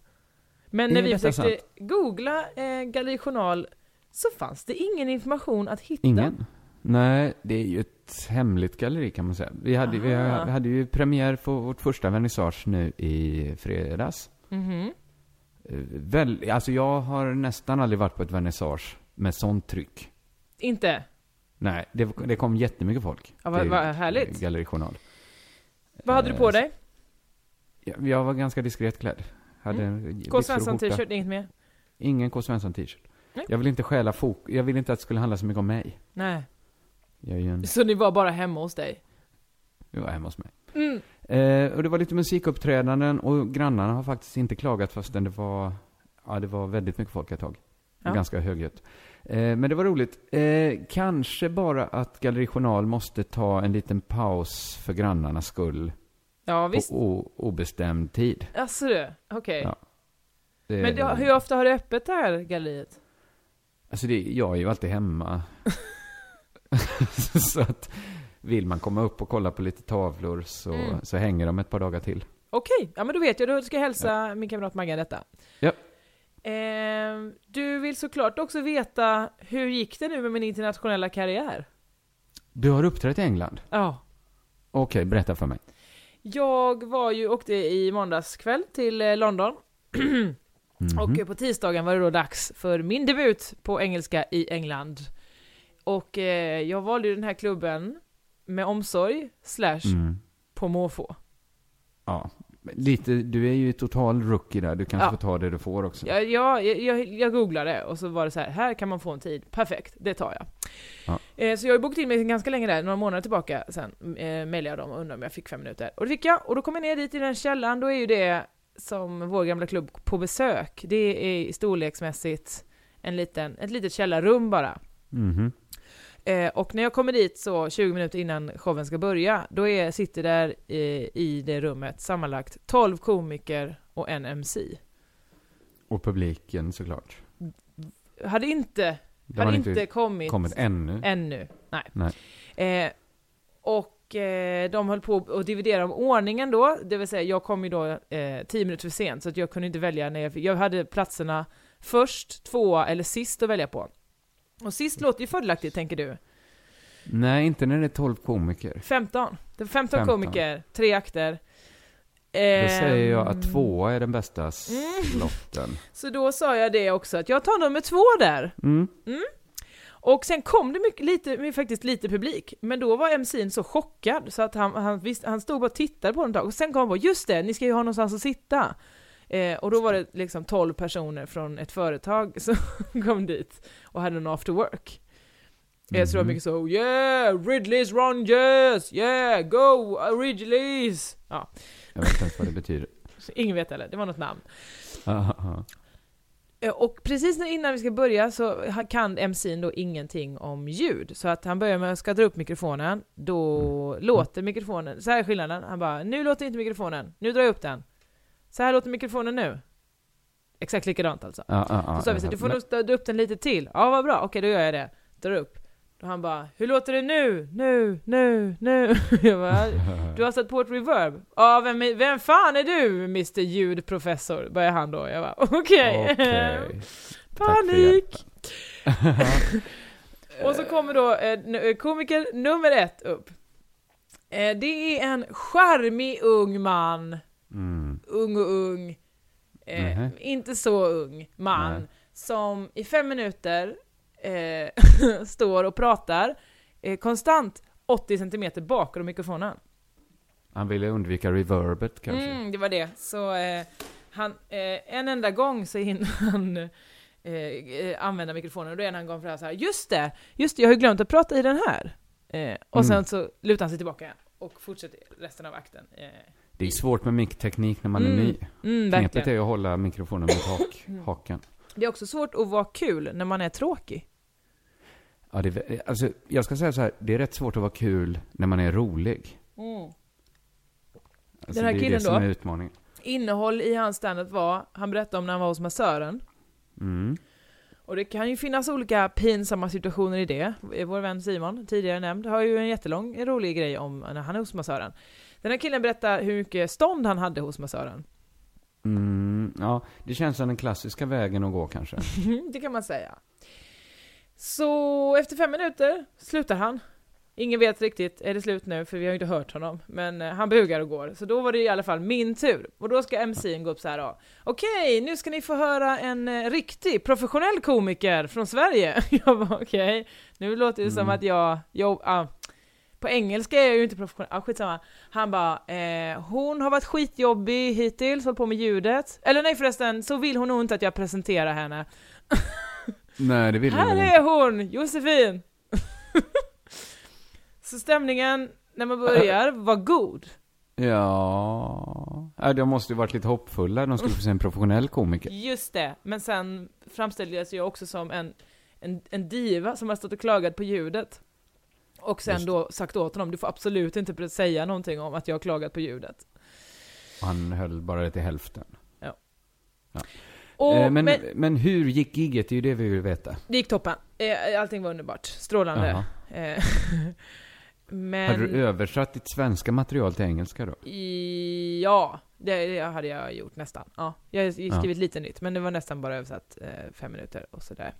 Men när Är vi försökte googla eh, Galleri Journal så fanns det ingen information att hitta. Ingen? Nej, det är ju ett hemligt galleri kan man säga. Vi hade, vi Aha. hade ju premiär på vårt första vernissage nu i fredags. Mhm. Eh, Väl, alltså jag har nästan aldrig varit på ett vernissage med sånt tryck. Inte? Nej, det, det kom jättemycket folk. Ja, vad- vad härligt. Galleri Journal. Vad hade du på Eh, dig? Jag, jag var ganska diskret klädd. Hade en K. byxor Svensson och skjorta. t-shirt, inget mer? Ingen K. Svensson t-shirt. Nej. Jag vill inte stjäla fok... Jag vill inte att det skulle handla så mycket om mig. Nej. En... Så ni var bara hemma hos dig? Jag var hemma hos mig. Mm. Eh, och det var lite musikuppträdanden och grannarna har faktiskt inte klagat fastän det var... Ja, det var väldigt mycket folk ett tag. Ja. Ganska högljutt. Eh, men det var roligt. Eh, kanske bara att Galleri Journal måste ta en liten paus för grannarnas skull. Ja, visst. På obestämd tid. Alltså du, okej. Ja. Det, Men det, hur ofta har du öppet det här galleriet? Alltså det, jag är ju alltid hemma. så att vill man komma upp och kolla på lite tavlor så, Mm. så hänger de ett par dagar till. Okej, ja men då vet jag. Då ska jag hälsa min kamrat Maggan detta. Ja. Ehm, du vill såklart också veta hur gick det nu med min internationella karriär? Du har uppträtt i England? Ja. Okej, berätta för mig. Jag var ju, åkte i måndagskväll till eh, London. Mhm. Och eh, på tisdagen var det då dags för min debut på engelska i England. Och eh, jag valde ju den här klubben med omsorg, slash Mm. på måfå. Ja, lite, du är ju total rookie där. Du kanske Ja. får ta det du får också. Jag, jag, jag, jag googlade och så var det så här, här kan man få en tid. Perfekt, det tar jag. Ja. Eh, så jag har bokat in mig ganska länge där, några månader tillbaka sen eh, mejlade jag dem och undrade om jag fick fem minuter. Och det fick jag, och då kom jag ner dit i den källaren, då är ju det som vår gamla klubb på besök. Det är storleksmässigt en liten, ett litet källarrum bara. Mhm. Eh, och när jag kommer dit så 20 minuter innan showen ska börja, då är, sitter där eh, i det rummet sammanlagt 12 komiker och en MC. Och publiken såklart. Hade inte, Det har hade inte inte kommit, kommit ännu. ännu. Nej. Nej. Eh, och eh, de höll på att dividera om ordningen då, det vill säga jag kom ju då eh, 10 minuter för sent så att jag kunde inte välja när jag, jag hade platserna först, tvåa eller sist att välja på. Och sist låter ju fördelaktigt tänker du. Nej, inte när det är 12 komiker. 15. Det var 15, 15. komiker, tre akter. Då säger jag Ehm, att tvåa är den bästa Mm. slotten. Så då sa jag det också, att jag tar nummer två där. Mm. Och sen kom det mycket, lite, faktiskt lite publik, men då var MC'n så chockad så att han, han, visst, han stod bara och tittade på dem ett tag, och sen kom han på just det, ni ska ju ha någonstans att sitta. Eh, och då var det liksom 12 personer från ett företag som kom dit och hade en after work. Eh, så det var Mhm. mycket så yeah, Ridleys Rangers, yeah, go Ridleys! Ja, Jag vet inte ens vad det betyder. ingen vet heller, det var något namn. Aha. Eh, Och precis innan vi ska börja så kan MC'n då ingenting om ljud. Så att han börjar med att ska dra upp mikrofonen, då låter mikrofonen, så här är skillnaden, han bara nu låter inte mikrofonen, nu drar jag upp den. Så här låter mikrofonen nu. Exakt likadant alltså. Ja, ja, ja, Då sa vi så du får nog dra upp den lite till. Ja vad bra, okej då gör jag det. Drar upp. Då han bara, hur låter det nu? Nu, nu, nu. Jag bara, du har satt på ett reverb? Ja, vem, vem fan är du Mr ljudprofessor? Börjar han då. Jag bara, okej. Okej. Panik! Och så kommer då eh, eh, komiker nummer ett upp. Eh, det är en charmig ung man, Mm. Ung och ung, eh, Mhm. inte så ung man, Nej. som i fem minuter eh, står och pratar eh, konstant 80 centimeter bakom mikrofonen. Han ville undvika reverbet kanske. Mm, det var det. Så eh, han, eh, en enda gång så hinner han eh, använda mikrofonen och då är en annan gång för det här så här, just det, just det, jag har ju glömt att prata i den här. Och sen Mm. så lutar han sig tillbaka och fortsätter resten av akten. Det är svårt med mickteknik när man är Mm, ny. mm, Knepet verkligen. är att hålla mikrofonen mot hak, hakan. Det är också svårt att vara kul när man är tråkig. Ja, det, är- alltså, jag ska säga så här, det är rätt svårt att vara kul när man är rolig. Alltså, Den här det är killen det som då? är utmaningen. Innehåll i hans standup var, han berättade om när han var hos massören. Mm. Och det kan ju finnas olika pinsamma situationer i det. Vår vän Simon, tidigare nämnd, har ju en jättelång rolig grej om när han är hos massören. Den här killen berättar hur mycket stånd han hade hos massören. Mm, ja, det känns som den klassiska vägen att gå kanske. det kan man säga. Så efter fem minuter slutar han. Ingen vet riktigt, är det slut nu? För vi har ju inte hört honom. Men eh, han bugar och går. Så då var det i alla fall min tur. Och då ska MC'n gå upp så här då. Okej, nu ska ni få höra en eh, riktig professionell komiker från Sverige. Jag bara okej, nu låter det som Mm. att jag, jag ah, på engelska är jag ju inte professionell, ah, skitsamma. Han bara, eh, hon har varit skitjobbig hittills, hållit på med ljudet. Eller nej förresten, så vill hon nog inte att jag presenterar henne. Nej, det vill Här väl är inte. hon, Josefin! så stämningen när man börjar var god. Ja... ja, de måste ju varit lite hoppfulla. De skulle få se en professionell komiker. Just det, men sen framställdes jag också som en, en, en diva som har stått och klagat på ljudet. Och sen Just då sagt åt honom, du får absolut inte säga någonting om att jag har klagat på ljudet. Och han höll bara det till hälften. Och, eh, men, men, men, hur gick gigget? Det är ju det vi vill veta. det gick toppen. Eh, Allting var underbart, strålande. Eh, men... Hade du översatt ditt svenska material till engelska då? I, ja, det, det hade jag gjort nästan. Ja, jag har skrivit lite nytt, men det var nästan bara översatt eh, fem minuter och sådär.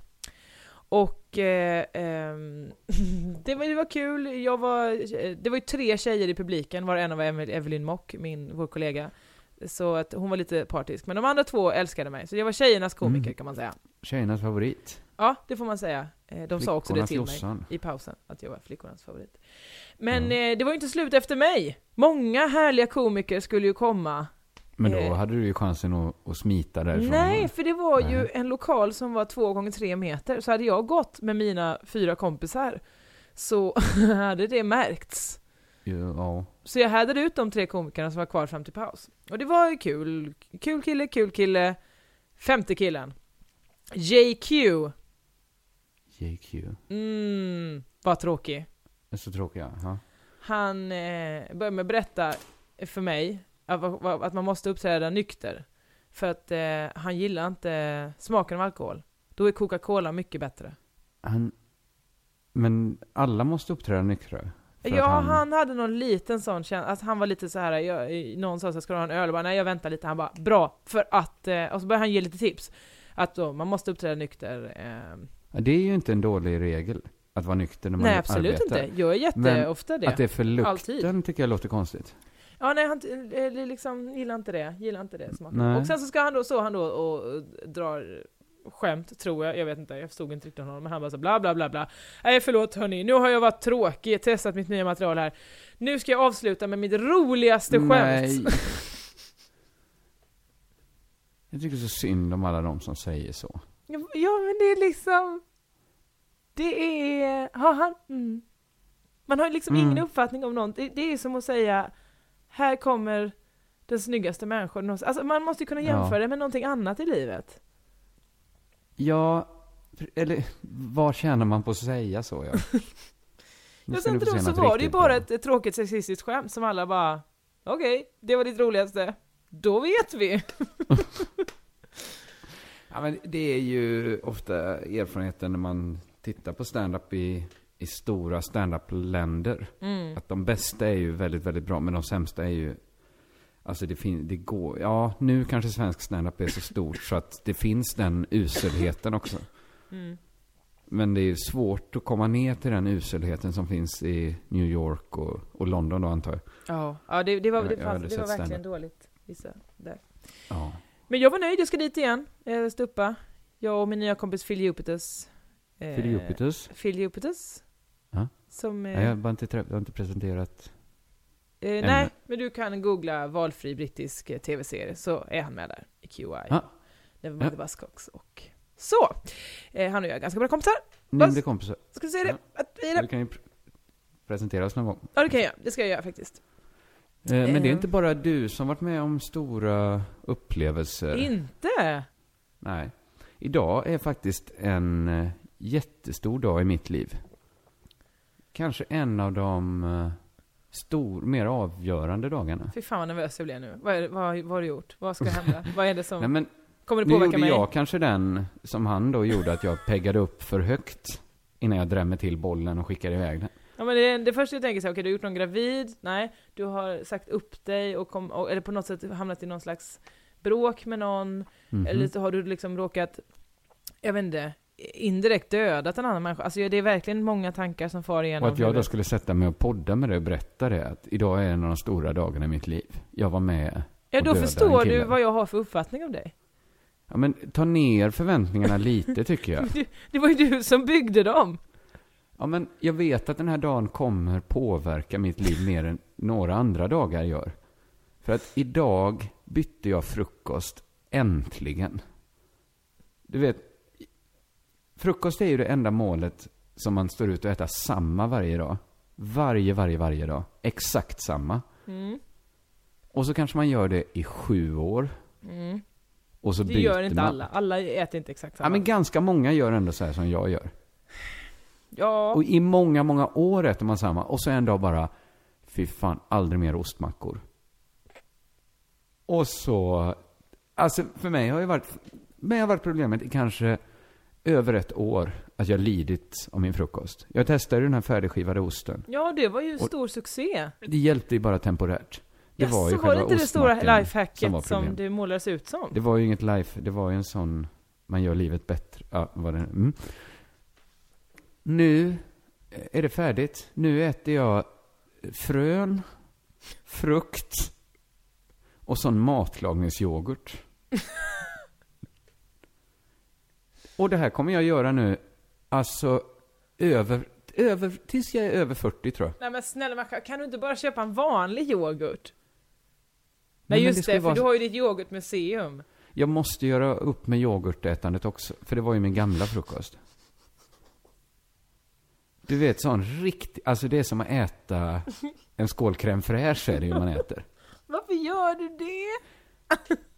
Och eh, ehm, det, var, det var kul. Jag var, det var ju tre tjejer i publiken, var en Emil- Evelyn Mock, min, vår kollega. Så att hon var lite partisk. Men de andra två älskade mig, så jag var tjejernas komiker Mm. kan man säga. Tjejernas favorit? Ja, det får man säga. Eh, De sa också det till mig i pausen, att jag var flickornas favorit. Men eh, det var ju inte slut efter mig. Många härliga komiker skulle ju komma. Men då Eh. hade du ju chansen att, att smita därifrån. Nej, för det var ju Nej. en lokal som var två gånger tre meter. Så hade jag gått med mina fyra kompisar så hade det märkts. Ja. Så jag härdade ut de tre komikerna som var kvar fram till paus. Och det var ju kul. Kul kille, kul kille. Femte killen. JQ. JQ. Mm, var tråkig. Så tråkiga. Ja. Han eh, började med att berätta för mig att, man måste uppträda nykter. För att eh, han gillar inte smaken av alkohol. Då är Coca-Cola mycket bättre. Han... Men alla måste uppträda nyktra? Ja, han... hade någon liten sån känsla, att han var lite så här. Jag, någon sa så här, ska du ha en öl? Jag bara, nej jag väntar lite. Han bara, bra, för att, eh, och så började han ge lite tips. Att då, man måste uppträda nykter. Eh, Det är ju inte en dålig regel. Att vara nykter när man nej absolut arbetar. inte. Jag är jätteofta det. Att det är för lukten Alltid. tycker jag låter konstigt. Ja, nej, han eh, liksom gillar inte det. Gillar inte det smaken. Nej. Och sen så ska han då, så han då och och drar skämt, tror jag. Jag vet inte, jag förstod inte riktigt honom. Men han bara så bla bla bla bla. Nej förlåt hörni, nu har jag varit tråkig, testat mitt nya material här. Nu ska jag avsluta med mitt roligaste skämt. Nej. Jag tycker så synd om alla de som säger så. Ja, ja, men det är liksom... Det är... Har han... Mm. Man har liksom Mm. ingen uppfattning om något. Det, det är som att säga, här kommer den snyggaste människan någonsin. Alltså man måste ju kunna Ja. jämföra det med någonting annat i livet. Ja, eller vad tjänar man på att säga så? Ja? Ja, sen då så var det ju bara ett, ett tråkigt sexistiskt skämt som alla bara, okej, det var ditt roligaste. Då vet vi. Ja, men det är ju ofta erfarenheten när man tittar på stand-up i, i stora stand-up-länder. Mm. Att de bästa är ju väldigt, väldigt bra, men de sämsta är ju... Alltså det, fin- det går... Ja, nu kanske svensk stand-up är så stort så att det finns den uselheten också. Mm. Men det är svårt att komma ner till den uselheten som finns i New York och, och London då antar jag. Ja, ja det, det var, det jag fanns, det var verkligen stand-up. dåligt. Vissa där. Ja. Men jag var nöjd, jag ska dit igen. Eh, stuppa. Jag och min nya kompis Phil Jupitus. Eh, Phil Jupitus? Phil Jupitus. Ja. Som... Eh, Nej, jag har bara inte, träff- jag har inte presenterat. eh, nej, men du kan googla valfri brittisk eh, tv-serie så är han med där i QI. Ja. Nevermind Ja. Buzzcocks och så. Eh, han och jag är ganska bra kompisar. Mindre kompisar. Ska vi se det? Att vi är Du kan ju pr- presentera oss någon gång. Ja, det kan jag. Det ska jag göra faktiskt. Eh, Men det är Eh. inte bara du som varit med om stora upplevelser. Inte? Nej. Idag är faktiskt en eh, jättestor dag i mitt liv. Kanske en av de eh, stor, mer avgörande dagarna. Fy fan vad nervös jag blev nu. Vad, är, vad, vad har du gjort? Vad ska hända? vad är det som... Nej, men kommer det nu påverka gjorde mig? jag kanske den som han då gjorde, att jag peggade upp för högt innan jag drämmer till bollen och skickade iväg den. Ja, men det, det första jag tänker så okej du har gjort någon gravid, nej, du har sagt upp dig och, kom, och eller på något sätt hamnat i någon slags bråk med någon, Mhm. eller så har du liksom råkat, jag vet inte, indirekt dödat en annan människa. Alltså det är verkligen många tankar som far igenom Och att jag då skulle sätta mig och podda med det och berätta det, att idag är en av de stora dagarna i mitt liv. Jag var med Ja, då förstår du vad jag har för uppfattning om dig. Ja, men ta ner förväntningarna lite tycker jag. Du, det var ju du som byggde dem. Ja, men jag vet att den här dagen kommer påverka mitt liv mer än några andra dagar gör. För att idag bytte jag frukost, äntligen. Du vet, frukost är ju det enda målet som man står ut och äta samma varje dag. Varje, varje, varje dag. Exakt samma. Mm. Och så kanske man gör det i sju år. Mm. Och så Det byter gör inte man. alla. Alla äter inte exakt samma. Ja, men ganska många gör ändå så här som jag gör. ja. Och i många, många år äter man samma. Och så en dag bara, fy fan, aldrig mer ostmackor. Och så, alltså för mig har ju varit, mig har varit problemet i kanske över ett år att jag lidit av min frukost. Jag testade den här färdigskivade osten. ja, det var ju Och- stor succé. Det hjälpte ju bara temporärt. Det Jaså, var ju var det inte det stora lifehacket som var som, det målades ut som? Det var ju inget life, det var ju en sån, man gör livet bättre. Ja, vad det, mm. Nu är det färdigt. Nu äter jag frön, frukt och sån matlagningsyoghurt. och det här kommer jag göra nu, alltså över, över, tills jag är över 40 tror jag. Nej men snälla Macka, kan du inte bara köpa en vanlig yoghurt? Nej, Nej det just det, ju för vara du har ju ditt yoghurtmuseum. Jag måste göra upp med yoghurtätandet också, för det var ju min gamla frukost. Du vet sån riktig, alltså det är som att äta en skål crème fraîche är det ju man äter. Varför gör du det?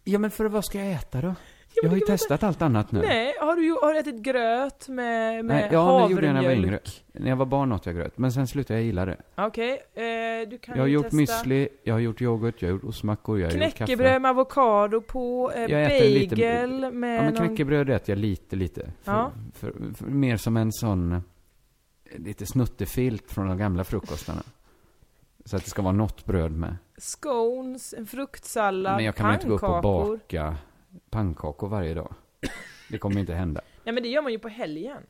Ja men för vad ska jag äta då? Jag har ju testat allt annat nu. Nej, har du, har du ätit gröt med, med Nej, ja, men det gjorde jag när jag var yngre. havremjölk? När jag var barn åt jag gröt, men sen slutade jag gilla det. Okej, eh, du kan Jag har gjort müsli, jag har gjort yoghurt, jag har gjort ostmackor, jag har gjort kaffe. knäckebröd med avokado på, eh, Jag äter lite- bagel med Ja men någon... knäckebröd äter jag lite, lite. För, Ja. för, för, mer som en sån, eh, lite snuttefilt från de gamla frukostarna. Så att det ska vara något bröd med. Scones, en fruktsallad, Men jag kan väl inte gå upp och pannkakor. baka pannkakor varje dag. Det kommer inte hända. Nej men det gör man ju på helgen.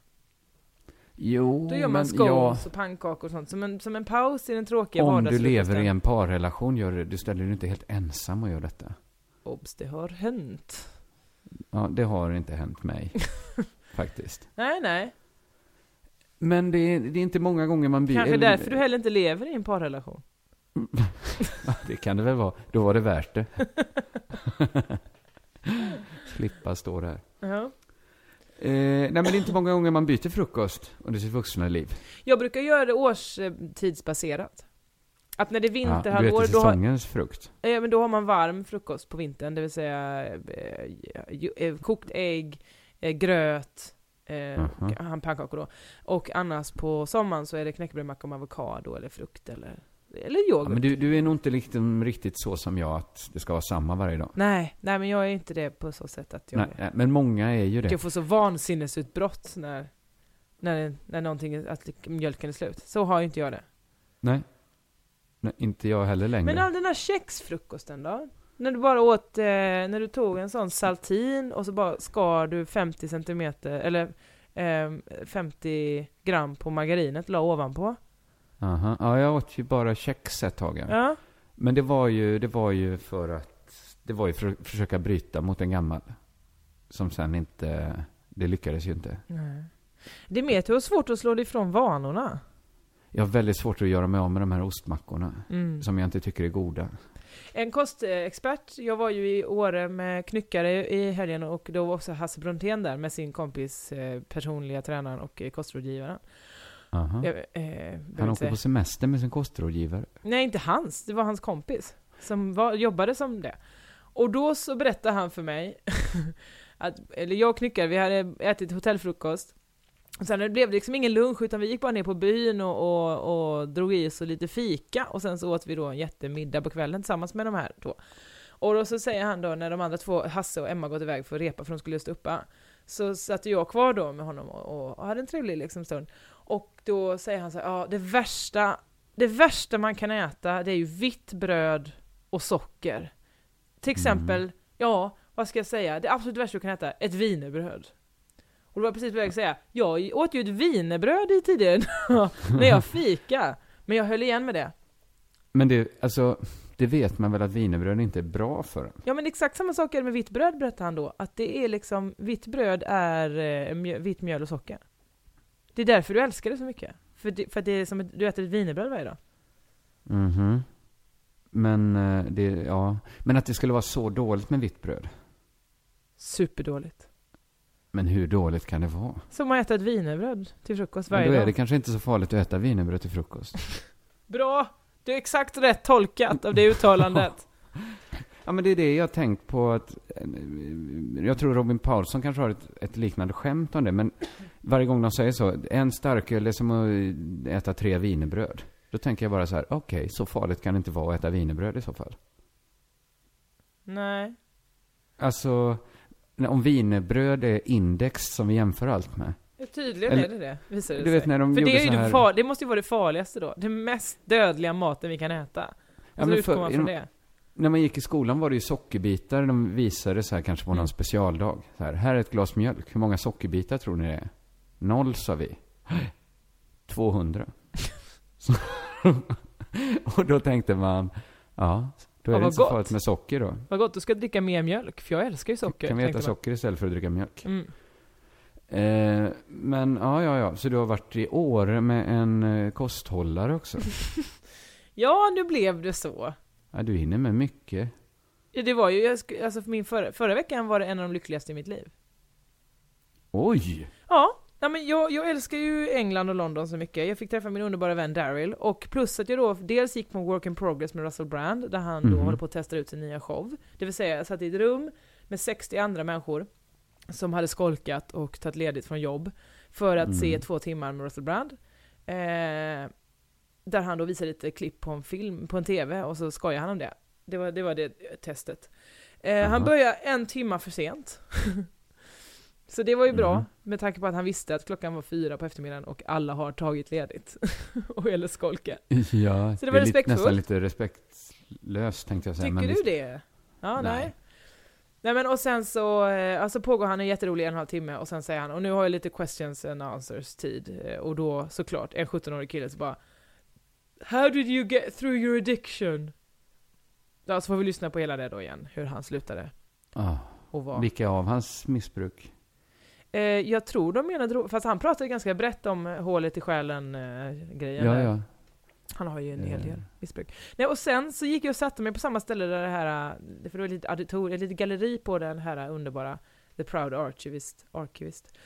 Jo, Då gör man scones och pannkakor och sånt. Som en, som en paus i den tråkiga ja, om du lever i en parrelation, gör det, du ställer dig inte helt ensam och gör detta. Obs, det har hänt. Ja, det har inte hänt mig. faktiskt. Nej, nej. Men det är, det är inte många gånger man blir... Kanske därför du heller inte lever i en parrelation. Det kan det väl vara. Då var det värt det. Slippa stå där. Ja. Eh, nej, men det är inte många gånger man byter frukost under sitt vuxna liv. Jag brukar göra det årstidsbaserat. Att när det är Ja, du vinterhalvår, äter då, har, säsongens frukt. ja, men då har man varm frukost på vintern. Det vill säga eh, eh, kokt ägg, eh, gröt, eh, och han pannkakor då. Och annars på sommaren så är det knäckebrödmacka med avokado eller frukt eller, eller Ja, yoghurt. men du, du är nog inte liksom riktigt så som jag, att det ska vara samma varje dag. Nej, nej men jag är inte det på så sätt att jag, Nej, nej, men många är ju det. jag får så vansinnesutbrott när När, när någonting, att mjölken är slut. Så har ju inte jag det. Nej. Nej, inte jag heller längre. Men all den här kexfrukosten då? När du bara åt, eh, när du tog en sån saltin och så bara skar du 50 centimeter, eller eh, 50 gram på margarinet, la ovanpå. Aha. Ja, jag åt ju bara kex ett tag. Ja. Men det var ju, det var ju för att, det var ju för att försöka bryta mot en gammal. Som sen inte, det lyckades ju inte. Nej. Du har svårt att slå dig ifrån vanorna. Jag har väldigt svårt att göra mig av med de här ostmackorna. Mm. Som jag inte tycker är goda. En kostexpert, jag var ju i Åre med knyckare i helgen och då var också Hasse Brontén där med sin kompis, eh, personliga tränaren och eh, kostrådgivaren. Jag, eh, Han åkte säga. på semester med sin kostrådgivare. Nej, inte hans, det var hans kompis. Som var, jobbade som det. Och då så berättade han för mig, att, eller jag och knyckare, vi hade ätit hotellfrukost. Och sen blev det liksom ingen lunch utan vi gick bara ner på byn och, och, och drog i oss lite fika och sen så åt vi då en jättemiddag på kvällen tillsammans med de här två. Och då så säger han då när de andra två, Hasse och Emma, gått iväg för att repa för de skulle just uppa. Så satt jag kvar då med honom och, och hade en trevlig liksom stund. Och då säger han så här, ja det värsta, det värsta man kan äta det är ju vitt bröd och socker. Till exempel, ja vad ska jag säga, det absolut värsta du kan äta, ett wienerbröd. Och då var jag precis på väg att säga, jag åt ju ett wienerbröd i tidigare när jag fika. Men jag höll igen med det. Men det, alltså, det vet man väl att wienerbröd inte är bra för en? Ja men exakt samma sak är det med vitt bröd berättade han då. Att det är liksom, vitt bröd är eh, mjö, vitt mjöl och socker. Det är därför du älskar det så mycket. För, det, för att det är som att du äter ett wienerbröd varje dag. Mhm. Men, eh, det, ja. Men att det skulle vara så dåligt med vitt bröd. Superdåligt. Men hur dåligt kan det vara? Som att äta ett wienerbröd till frukost Men varje då är dag. det kanske inte så farligt att äta wienerbröd till frukost. Bra! Du är exakt rätt tolkat av det uttalandet. Ja, men det är det jag tänkt på att... eh, Jag tror Robin Paulsson kanske har ett, ett liknande skämt om det, men varje gång de säger så, en starköl är som att äta tre wienerbröd. Då tänker jag bara så här, okej, så farligt kan det inte vara att äta wienerbröd i så fall. Nej. Alltså, om wienerbröd är index som vi jämför allt med. Ja, Tydligen Eller- är det det, visar det du sig. vet när de För det, är ju här- far, det måste ju vara det farligaste då. Den mest dödliga maten vi kan äta. Så men för- från de- det. När man gick i skolan var det ju sockerbitar de visade så här kanske på någon Mm. specialdag. Så här, här är ett glas mjölk. Hur många sockerbitar tror ni det är? Noll sa vi. 200. Så, och då tänkte man, ja, då är Ja, det inte så farligt med socker då. Vad gott, du ska dricka mer mjölk, för jag älskar ju socker. kan vi äta socker istället för att dricka mjölk? Mm. Eh, men ja, ja, ja. Så du har varit i Åre med en eh, kosthållare också? Ja, nu blev det så. Ja, du hinner med mycket. Ja, Det var ju, alltså för min förra, förra veckan var det en av de lyckligaste i mitt liv. Oj! Ja, ja men jag, jag älskar ju England och London så mycket. Jag fick träffa min underbara vän Daryl, och plus att jag då dels gick på work in progress med Russell Brand, där han då Mhm. håller på att testa ut sin nya show. Det vill säga, jag satt i ett rum med 60 andra människor som hade skolkat och tagit ledigt från jobb för att se Mm. två timmar med Russell Brand. Eh, där han då visade lite klipp på en film, på en TV, och så skojade han om det. Det var det, var det testet. Eh, han började en timma för sent. Så det var ju bra, Mhm. med tanke på att han visste att klockan var fyra på eftermiddagen och alla har tagit ledigt. och eller skolkat. Ja, Så det var är lite, respektfullt. nästan lite respektlöst tänkte jag säga. Tycker men du det? Ja, nej. Nej. Nej. men och sen så, eh, alltså pågår han en jätterolig en och en halv timme och sen säger han, och nu har jag lite questions and answers tid. Eh, Och då såklart, en 17-årig kille så bara How did you get through your addiction? Ja, så får vi lyssna på hela det då igen, hur han slutade. Ah, Och vad. vilka av hans missbruk? Eh, jag tror de menar drog, fast han pratade ganska brett om eh, hålet i själen eh, grejen. Ja, där. ja. Han har ju en hel Eh. del missbruk. Nej, och sen så gick jag och satte mig på samma ställe där det här, eh, för det var lite auditor, ett litet galleri på den här underbara The Proud Archivist. Archivist.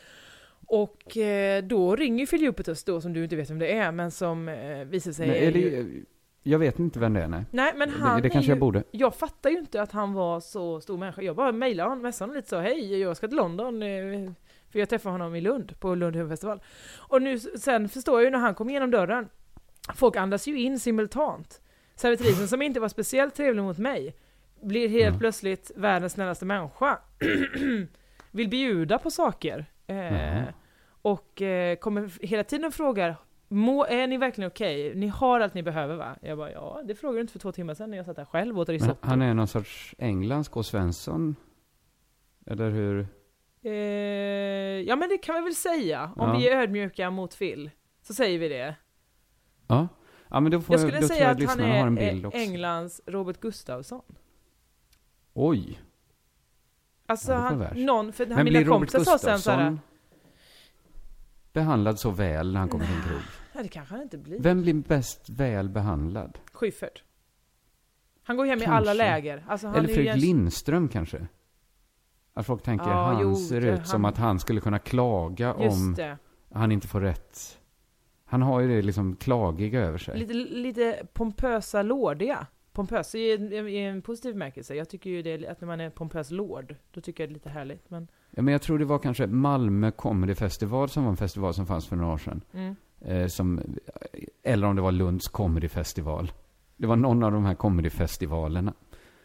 Och eh, då ringer Philippetus då, som du inte vet vem det är, men som eh, visar sig... Nej, är det, ju- jag vet inte vem det är, nej. nej, men Det, han det är kanske ju, jag borde. Jag fattar ju inte att han var så stor människa. Jag bara mejlade honom, messade honom lite så, hej, jag ska till London, eh, för jag träffade honom i Lund, på Lund huvudfestival. Och nu, sen förstår jag ju när han kom igenom dörren, folk andas ju in simultant. Servitrisen som inte var speciellt trevlig mot mig, blir helt Mm. plötsligt världens snällaste människa. Vill bjuda på saker. Eh, Jaha. Och eh, kommer hela tiden och frågar Må, är ni verkligen okej? Ni har allt ni behöver va? Jag bara ja, det frågade du inte för två timmar sedan när jag satt här själv och åt Men risotto. han är någon sorts Englands K. Svensson? Eller hur? Eh, ja men det kan vi väl säga, om Ja. vi är ödmjuka mot Phil. Så säger vi det. Ja. Ja, men då, får Jag jag skulle då tror säga jag att han lyssnarna har en är bild också. Englands Robert Gustafsson. Oj. Alltså Ja, han, någon, för han, Men mina blir kompisar sa sen såhär, behandlad så väl när han kommer till en krog? nej det kanske han inte blir. Vem blir bäst väl behandlad? Schyffert. Han går hem i Kanske. alla läger. Alltså, Eller är Fredrik Lindström kanske? Att folk tänker Ja, han jo, ser ut som han- att han skulle kunna klaga Just om det. han inte får rätt. Han har ju det liksom klagiga över sig. Lite, lite pompösa lordiga. Pompös i, en- i en positiv bemärkelse. Jag tycker ju det, att när man är pompös lord, då tycker jag det är lite härligt. Men, Ja, men jag tror det var kanske Malmö Comedy Festival som var en festival som fanns för några år sedan. mm. Eh, som, eller om det var Lunds Comedy Festival. Det var någon av de här comedyfestivalerna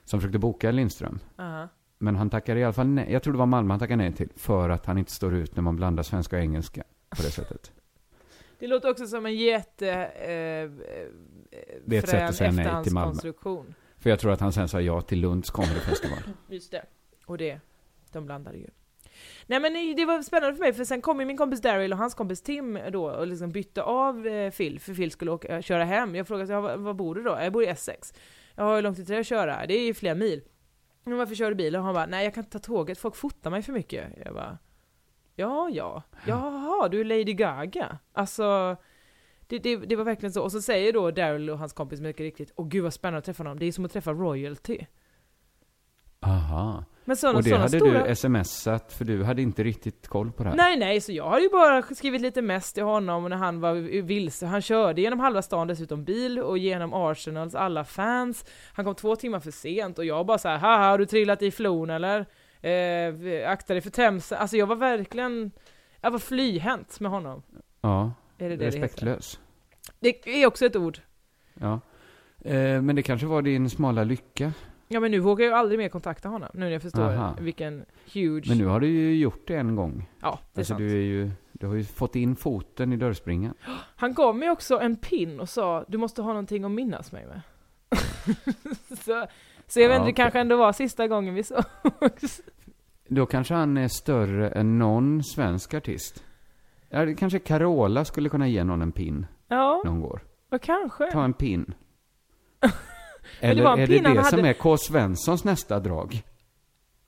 som försökte boka Lindström. aha. Men han tackade i alla fall nej. Jag tror det var Malmö han tackade nej till. För att han inte står ut när man blandar svenska och engelska på det sättet. Det låter också som en jätte... Eh, Det är ett sätt att säga nej till Malmö. För jag tror att han sen sa ja till Lunds Comedy Festival. Just det. Och det, de blandade ju. Nej men det var spännande för mig, för sen kom ju min kompis Daryl och hans kompis Tim då och liksom bytte av eh, Phil, för Phil skulle åka, köra hem. Jag frågade, var, var bor du då? Jag bor i Essex. Ja, hur långt är det att köra? Det är ju flera mil. Men varför kör du bil? Och han bara, nej jag kan inte ta tåget, folk fotar mig för mycket. Jag bara, ja, ja. Jaha, du är Lady Gaga. Alltså, det, det, det var verkligen så. Och så säger då Daryl och hans kompis mycket riktigt, åh gud vad spännande att träffa honom. Det är som att träffa royalty. Aha. Men sådana, Och det hade stora... du smsat för du hade inte riktigt koll på det här. Nej, nej, så jag hade ju bara skrivit lite mest till honom när han var vilse. Han körde genom halva stan dessutom bil och genom Arsenals alla fans. Han kom två timmar för sent och jag bara så här, haha, har du trillat i flon eller? Eh, akta dig för Themsen. Alltså jag var verkligen, jag var flyhänt med honom. Ja, Är det det det heter? respektlös. Det är också ett ord. Ja. Eh, men det kanske var din smala lycka. Ja men nu vågar jag aldrig mer kontakta honom, nu när jag förstår Aha. vilken huge... Men nu har du ju gjort det en gång. Ja, det är Alltså sant. du är ju, du har ju fått in foten i dörrspringan. Han gav mig också en pin och sa du måste ha någonting att minnas mig med. så, så jag vet Ja, inte, det kanske ändå var sista gången vi sågs. Då kanske han är större än någon svensk artist. Ja, det kanske Carola skulle kunna ge någon en pin ja, någon går. och kanske. Ta en pin. det Eller var en är det det som hade- är K. Svenssons nästa drag?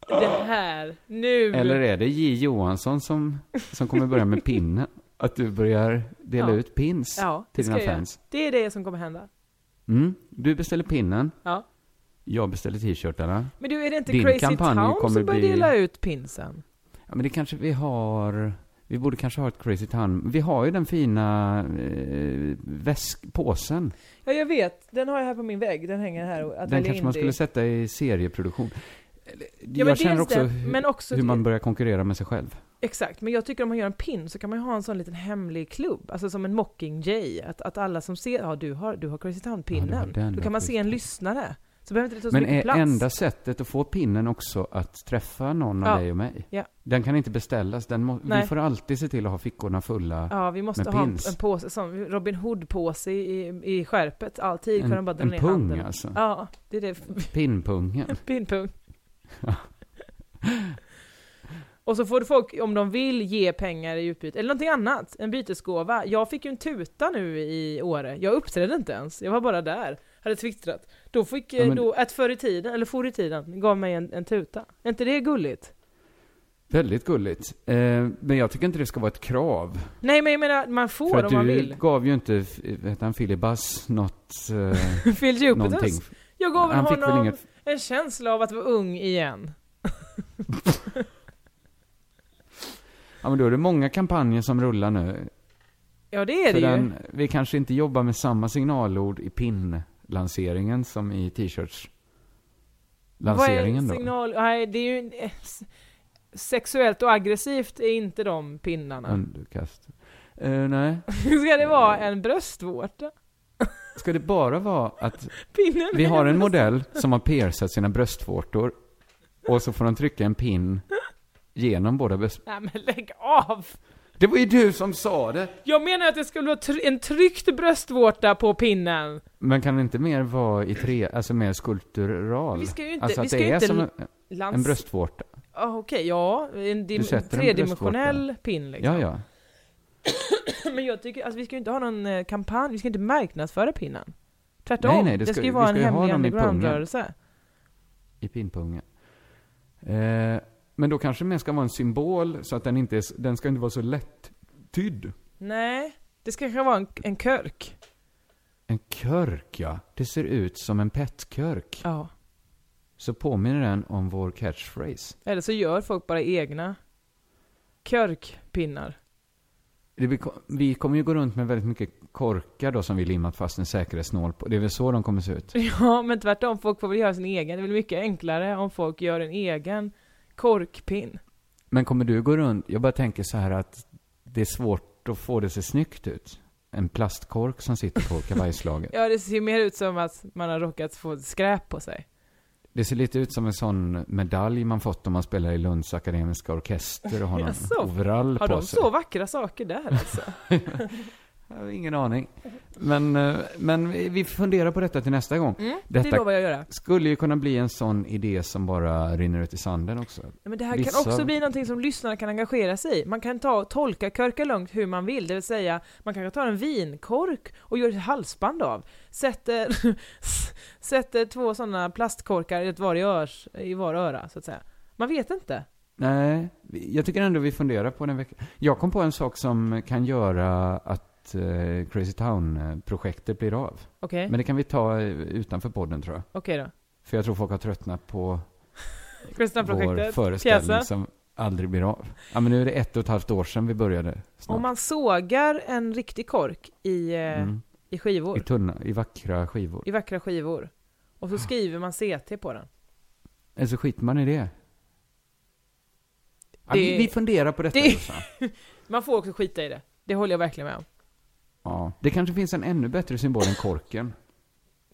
Det här, nu. Eller är det J. Johansson som, som kommer börja med pinnen? Att du börjar dela Ja. ut pins ja, det till dina fans? Det är det som kommer hända. Mm. Du beställer pinnen. Ja. Jag beställer t-shirtarna. Men du, är det inte Din Crazy kampanj Town som börjar bli- dela ut pinsen? Ja, men det kanske vi har... Vi borde kanske ha ett Crazy Town. Vi har ju den fina eh, väsk, påsen. Ja, jag vet. Den har jag här på min vägg. Den hänger här. Att Den kanske man skulle sätta i serieproduktion. Ja, jag känner också det, hur, men också hur man börjar konkurrera med sig själv. Exakt, men jag tycker om man gör en pin så kan man ju ha en sån liten hemlig klubb, alltså som en Mockingjay, att, att alla som ser, ja du har, du har Crazy Ja, Town-pinnen, den då kan man se en lyssnare. Så behöver inte det ta så Men mycket är plats. enda sättet att få pinnen också att träffa någon av Ja. dig och mig? Ja. Den kan inte beställas. Den må, Nej. vi får alltid se till att ha fickorna fulla. Ja, vi måste med ha en, pins. en påse, som Robin Hood-påse i, i skärpet, alltid, de bara dra en ner pung, handen. alltså. Ja, det är det. Pinnpungen. Pinpung. Och så får folk, om de vill, ge pengar i utbyte, eller någonting annat, en bytesgåva. Jag fick ju en tuta nu i Åre, jag uppträdde inte ens, jag var bara där, hade twittrat. Då fick, eh, Ja, men- då, ett förr i tiden, eller förr i tiden, gav mig en, en tuta. Är inte det gulligt? Väldigt gulligt. Eh, men jag tycker inte det ska vara ett krav. Nej men jag menar, man får För om att man du vill. gav ju inte, vad heter han, Filibas något, eh, Phil Jupiters. Jag gav Han honom inget, en känsla av att vara ung igen. ja men då är det många kampanjer som rullar nu. Ja det är För det ju. den, vi kanske inte jobbar med samma signalord i pin-lanseringen som i t-shirts. Lanseringen Vad är då. signal? Nej, det är ju... Sexuellt och aggressivt är inte de pinnarna. Underkast. Eh, nej. Ska det vara en bröstvårta? Ska det bara vara att Pinnen vi har en modell som har piercat sina bröstvårtor och så får de trycka en pin genom båda bröst... Nej men lägg av! Det var ju du som sa det. Jag menar att det skulle vara tr- en tryckt bröstvårta på pinnen. Men kan det inte mer vara i tre, alltså mer skulptural? Vi ska ju inte- alltså vi att ska det ju är inte som en, Lans- en bröstvårta? Ah, Okej, ja. En dim- tredimensionell pin liksom. Ja, ja. Men jag tycker, alltså vi ska ju inte ha någon eh, kampanj, vi ska inte marknadsföra pinnen. Tvärtom, Nej, nej, det det ska- ska ju vara ska en hemlig underground-rörelse. I pinpungen. Eh, men då kanske mer ska vara en symbol, så att den inte är, den ska inte vara så lätt-tydd. Nej, det ska kanske vara en, en körk. En körk, ja. Det ser ut som en petkörk. Ja. Så påminner den om vår catchphrase. Eller så gör folk bara egna körkpinnar. Ko- vi kommer ju gå runt med väldigt mycket korkar då som vi limmat fast en säkerhetsnål på. Det är väl så de kommer se ut? Ja, men tvärtom, folk får väl göra sin egen. Det är väl mycket enklare om folk gör en egen korkpinn. Men kommer du gå runt? Jag bara tänker så här att det är svårt att få det att se snyggt ut. En plastkork som sitter på kavajslaget. Ja, det ser mer ut som att man har råkat få skräp på sig. Det ser lite ut som en sån medalj man fått om man spelar i Lunds akademiska orkester och har någon overall Har på de sig. så vackra saker där alltså? Jag har ingen aning. Men, eh, men vi funderar på detta till nästa gång. Mm, det Detta lovar jag göra. skulle ju kunna bli en sån idé som bara rinner ut i sanden också. Ja, Men det här Vissa- kan också bli någonting som lyssnarna kan engagera sig i. Man kan ta och tolka körka lugnt hur man vill, det vill säga man kanske tar en vinkork och gör ett halsband av. Sätter, sätter två sådana plastkorkar i, var i, örs, i var öra, så att säga. Man vet inte. Nej, jag tycker ändå vi funderar på den veckan. Jag kom på en sak som kan göra att eh, Crazy Town-projektet blir av. Okej, Men det kan vi ta eh, utanför podden tror jag. okej då. För jag tror folk har tröttnat på vår föreställning pjäsen. som aldrig blir av. Ja, men nu är det ett och ett halvt år sedan vi började. Snart. Om man sågar en riktig kork i, eh, Mm. i skivor, I tunna, i vackra skivor. i vackra skivor, och så skriver man CT på den. Eller så skiter man i det. Ja, Det- vi, vi funderar på detta, det-. Man får också skita i det. Det håller jag verkligen med om. Ja. Det kanske finns en ännu bättre symbol än korken.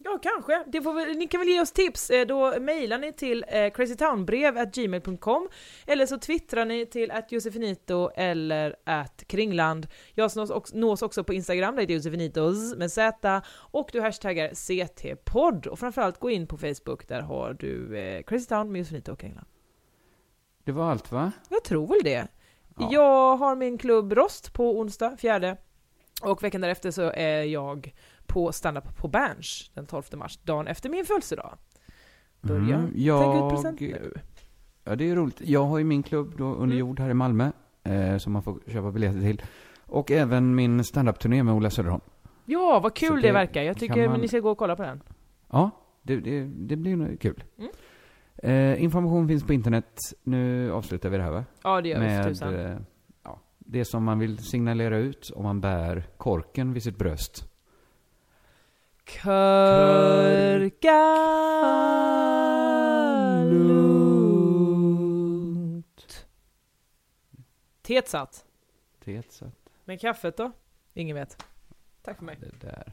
Ja, kanske. Det får väl, ni kan väl ge oss tips. Eh, Då mejlar ni till eh, crazytownbrev.gmail.com eller så twittrar ni till att Josefinito eller att Kringland. Jag nås också, nås också på Instagram, där heter Josefinitos med Z och du hashtaggar CT-podd. Och framförallt gå in på Facebook, där har du eh, Crazy Town med Josefinito och Kringland. Det var allt va? Jag tror väl det. Ja. Jag har min klubb Rost på onsdag, fjärde. Och veckan därefter så är jag på standup på Berns den 12 mars, dagen efter min födelsedag. Börja Mm, tänka ut jag- present nu. Ja, det är roligt. Jag har ju min klubb då under Mm. jord här i Malmö, eh, som man får köpa biljetter till. Och även min standup-turné med Ola Söderholm. Ja, vad kul det, det verkar. Jag tycker man- ni ska gå och kolla på den. Ja, det, det, det blir nog kul. Mm. Eh, information finns på internet. Nu avslutar vi det här va? Ja, det gör vi för Med eh, det som man vill signalera ut om man bär korken vid sitt bröst. Körka lugnt. Teet satt. Teet satt Men kaffet då? Ingen vet. Tack för mig. det där.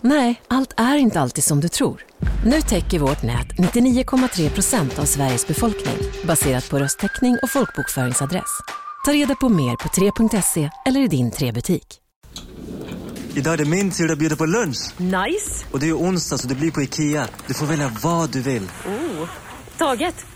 Nej, allt är inte alltid som du tror. Nu täcker vårt nät 99,3 procent av Sveriges befolkning baserat på röstteckning och folkbokföringsadress. Ta reda på mer på 3.se eller i din 3-butik. Idag är det min tur att bjuda på lunch. Nice! Och det är onsdag så det blir på Ikea. Du får välja vad du vill. Taget!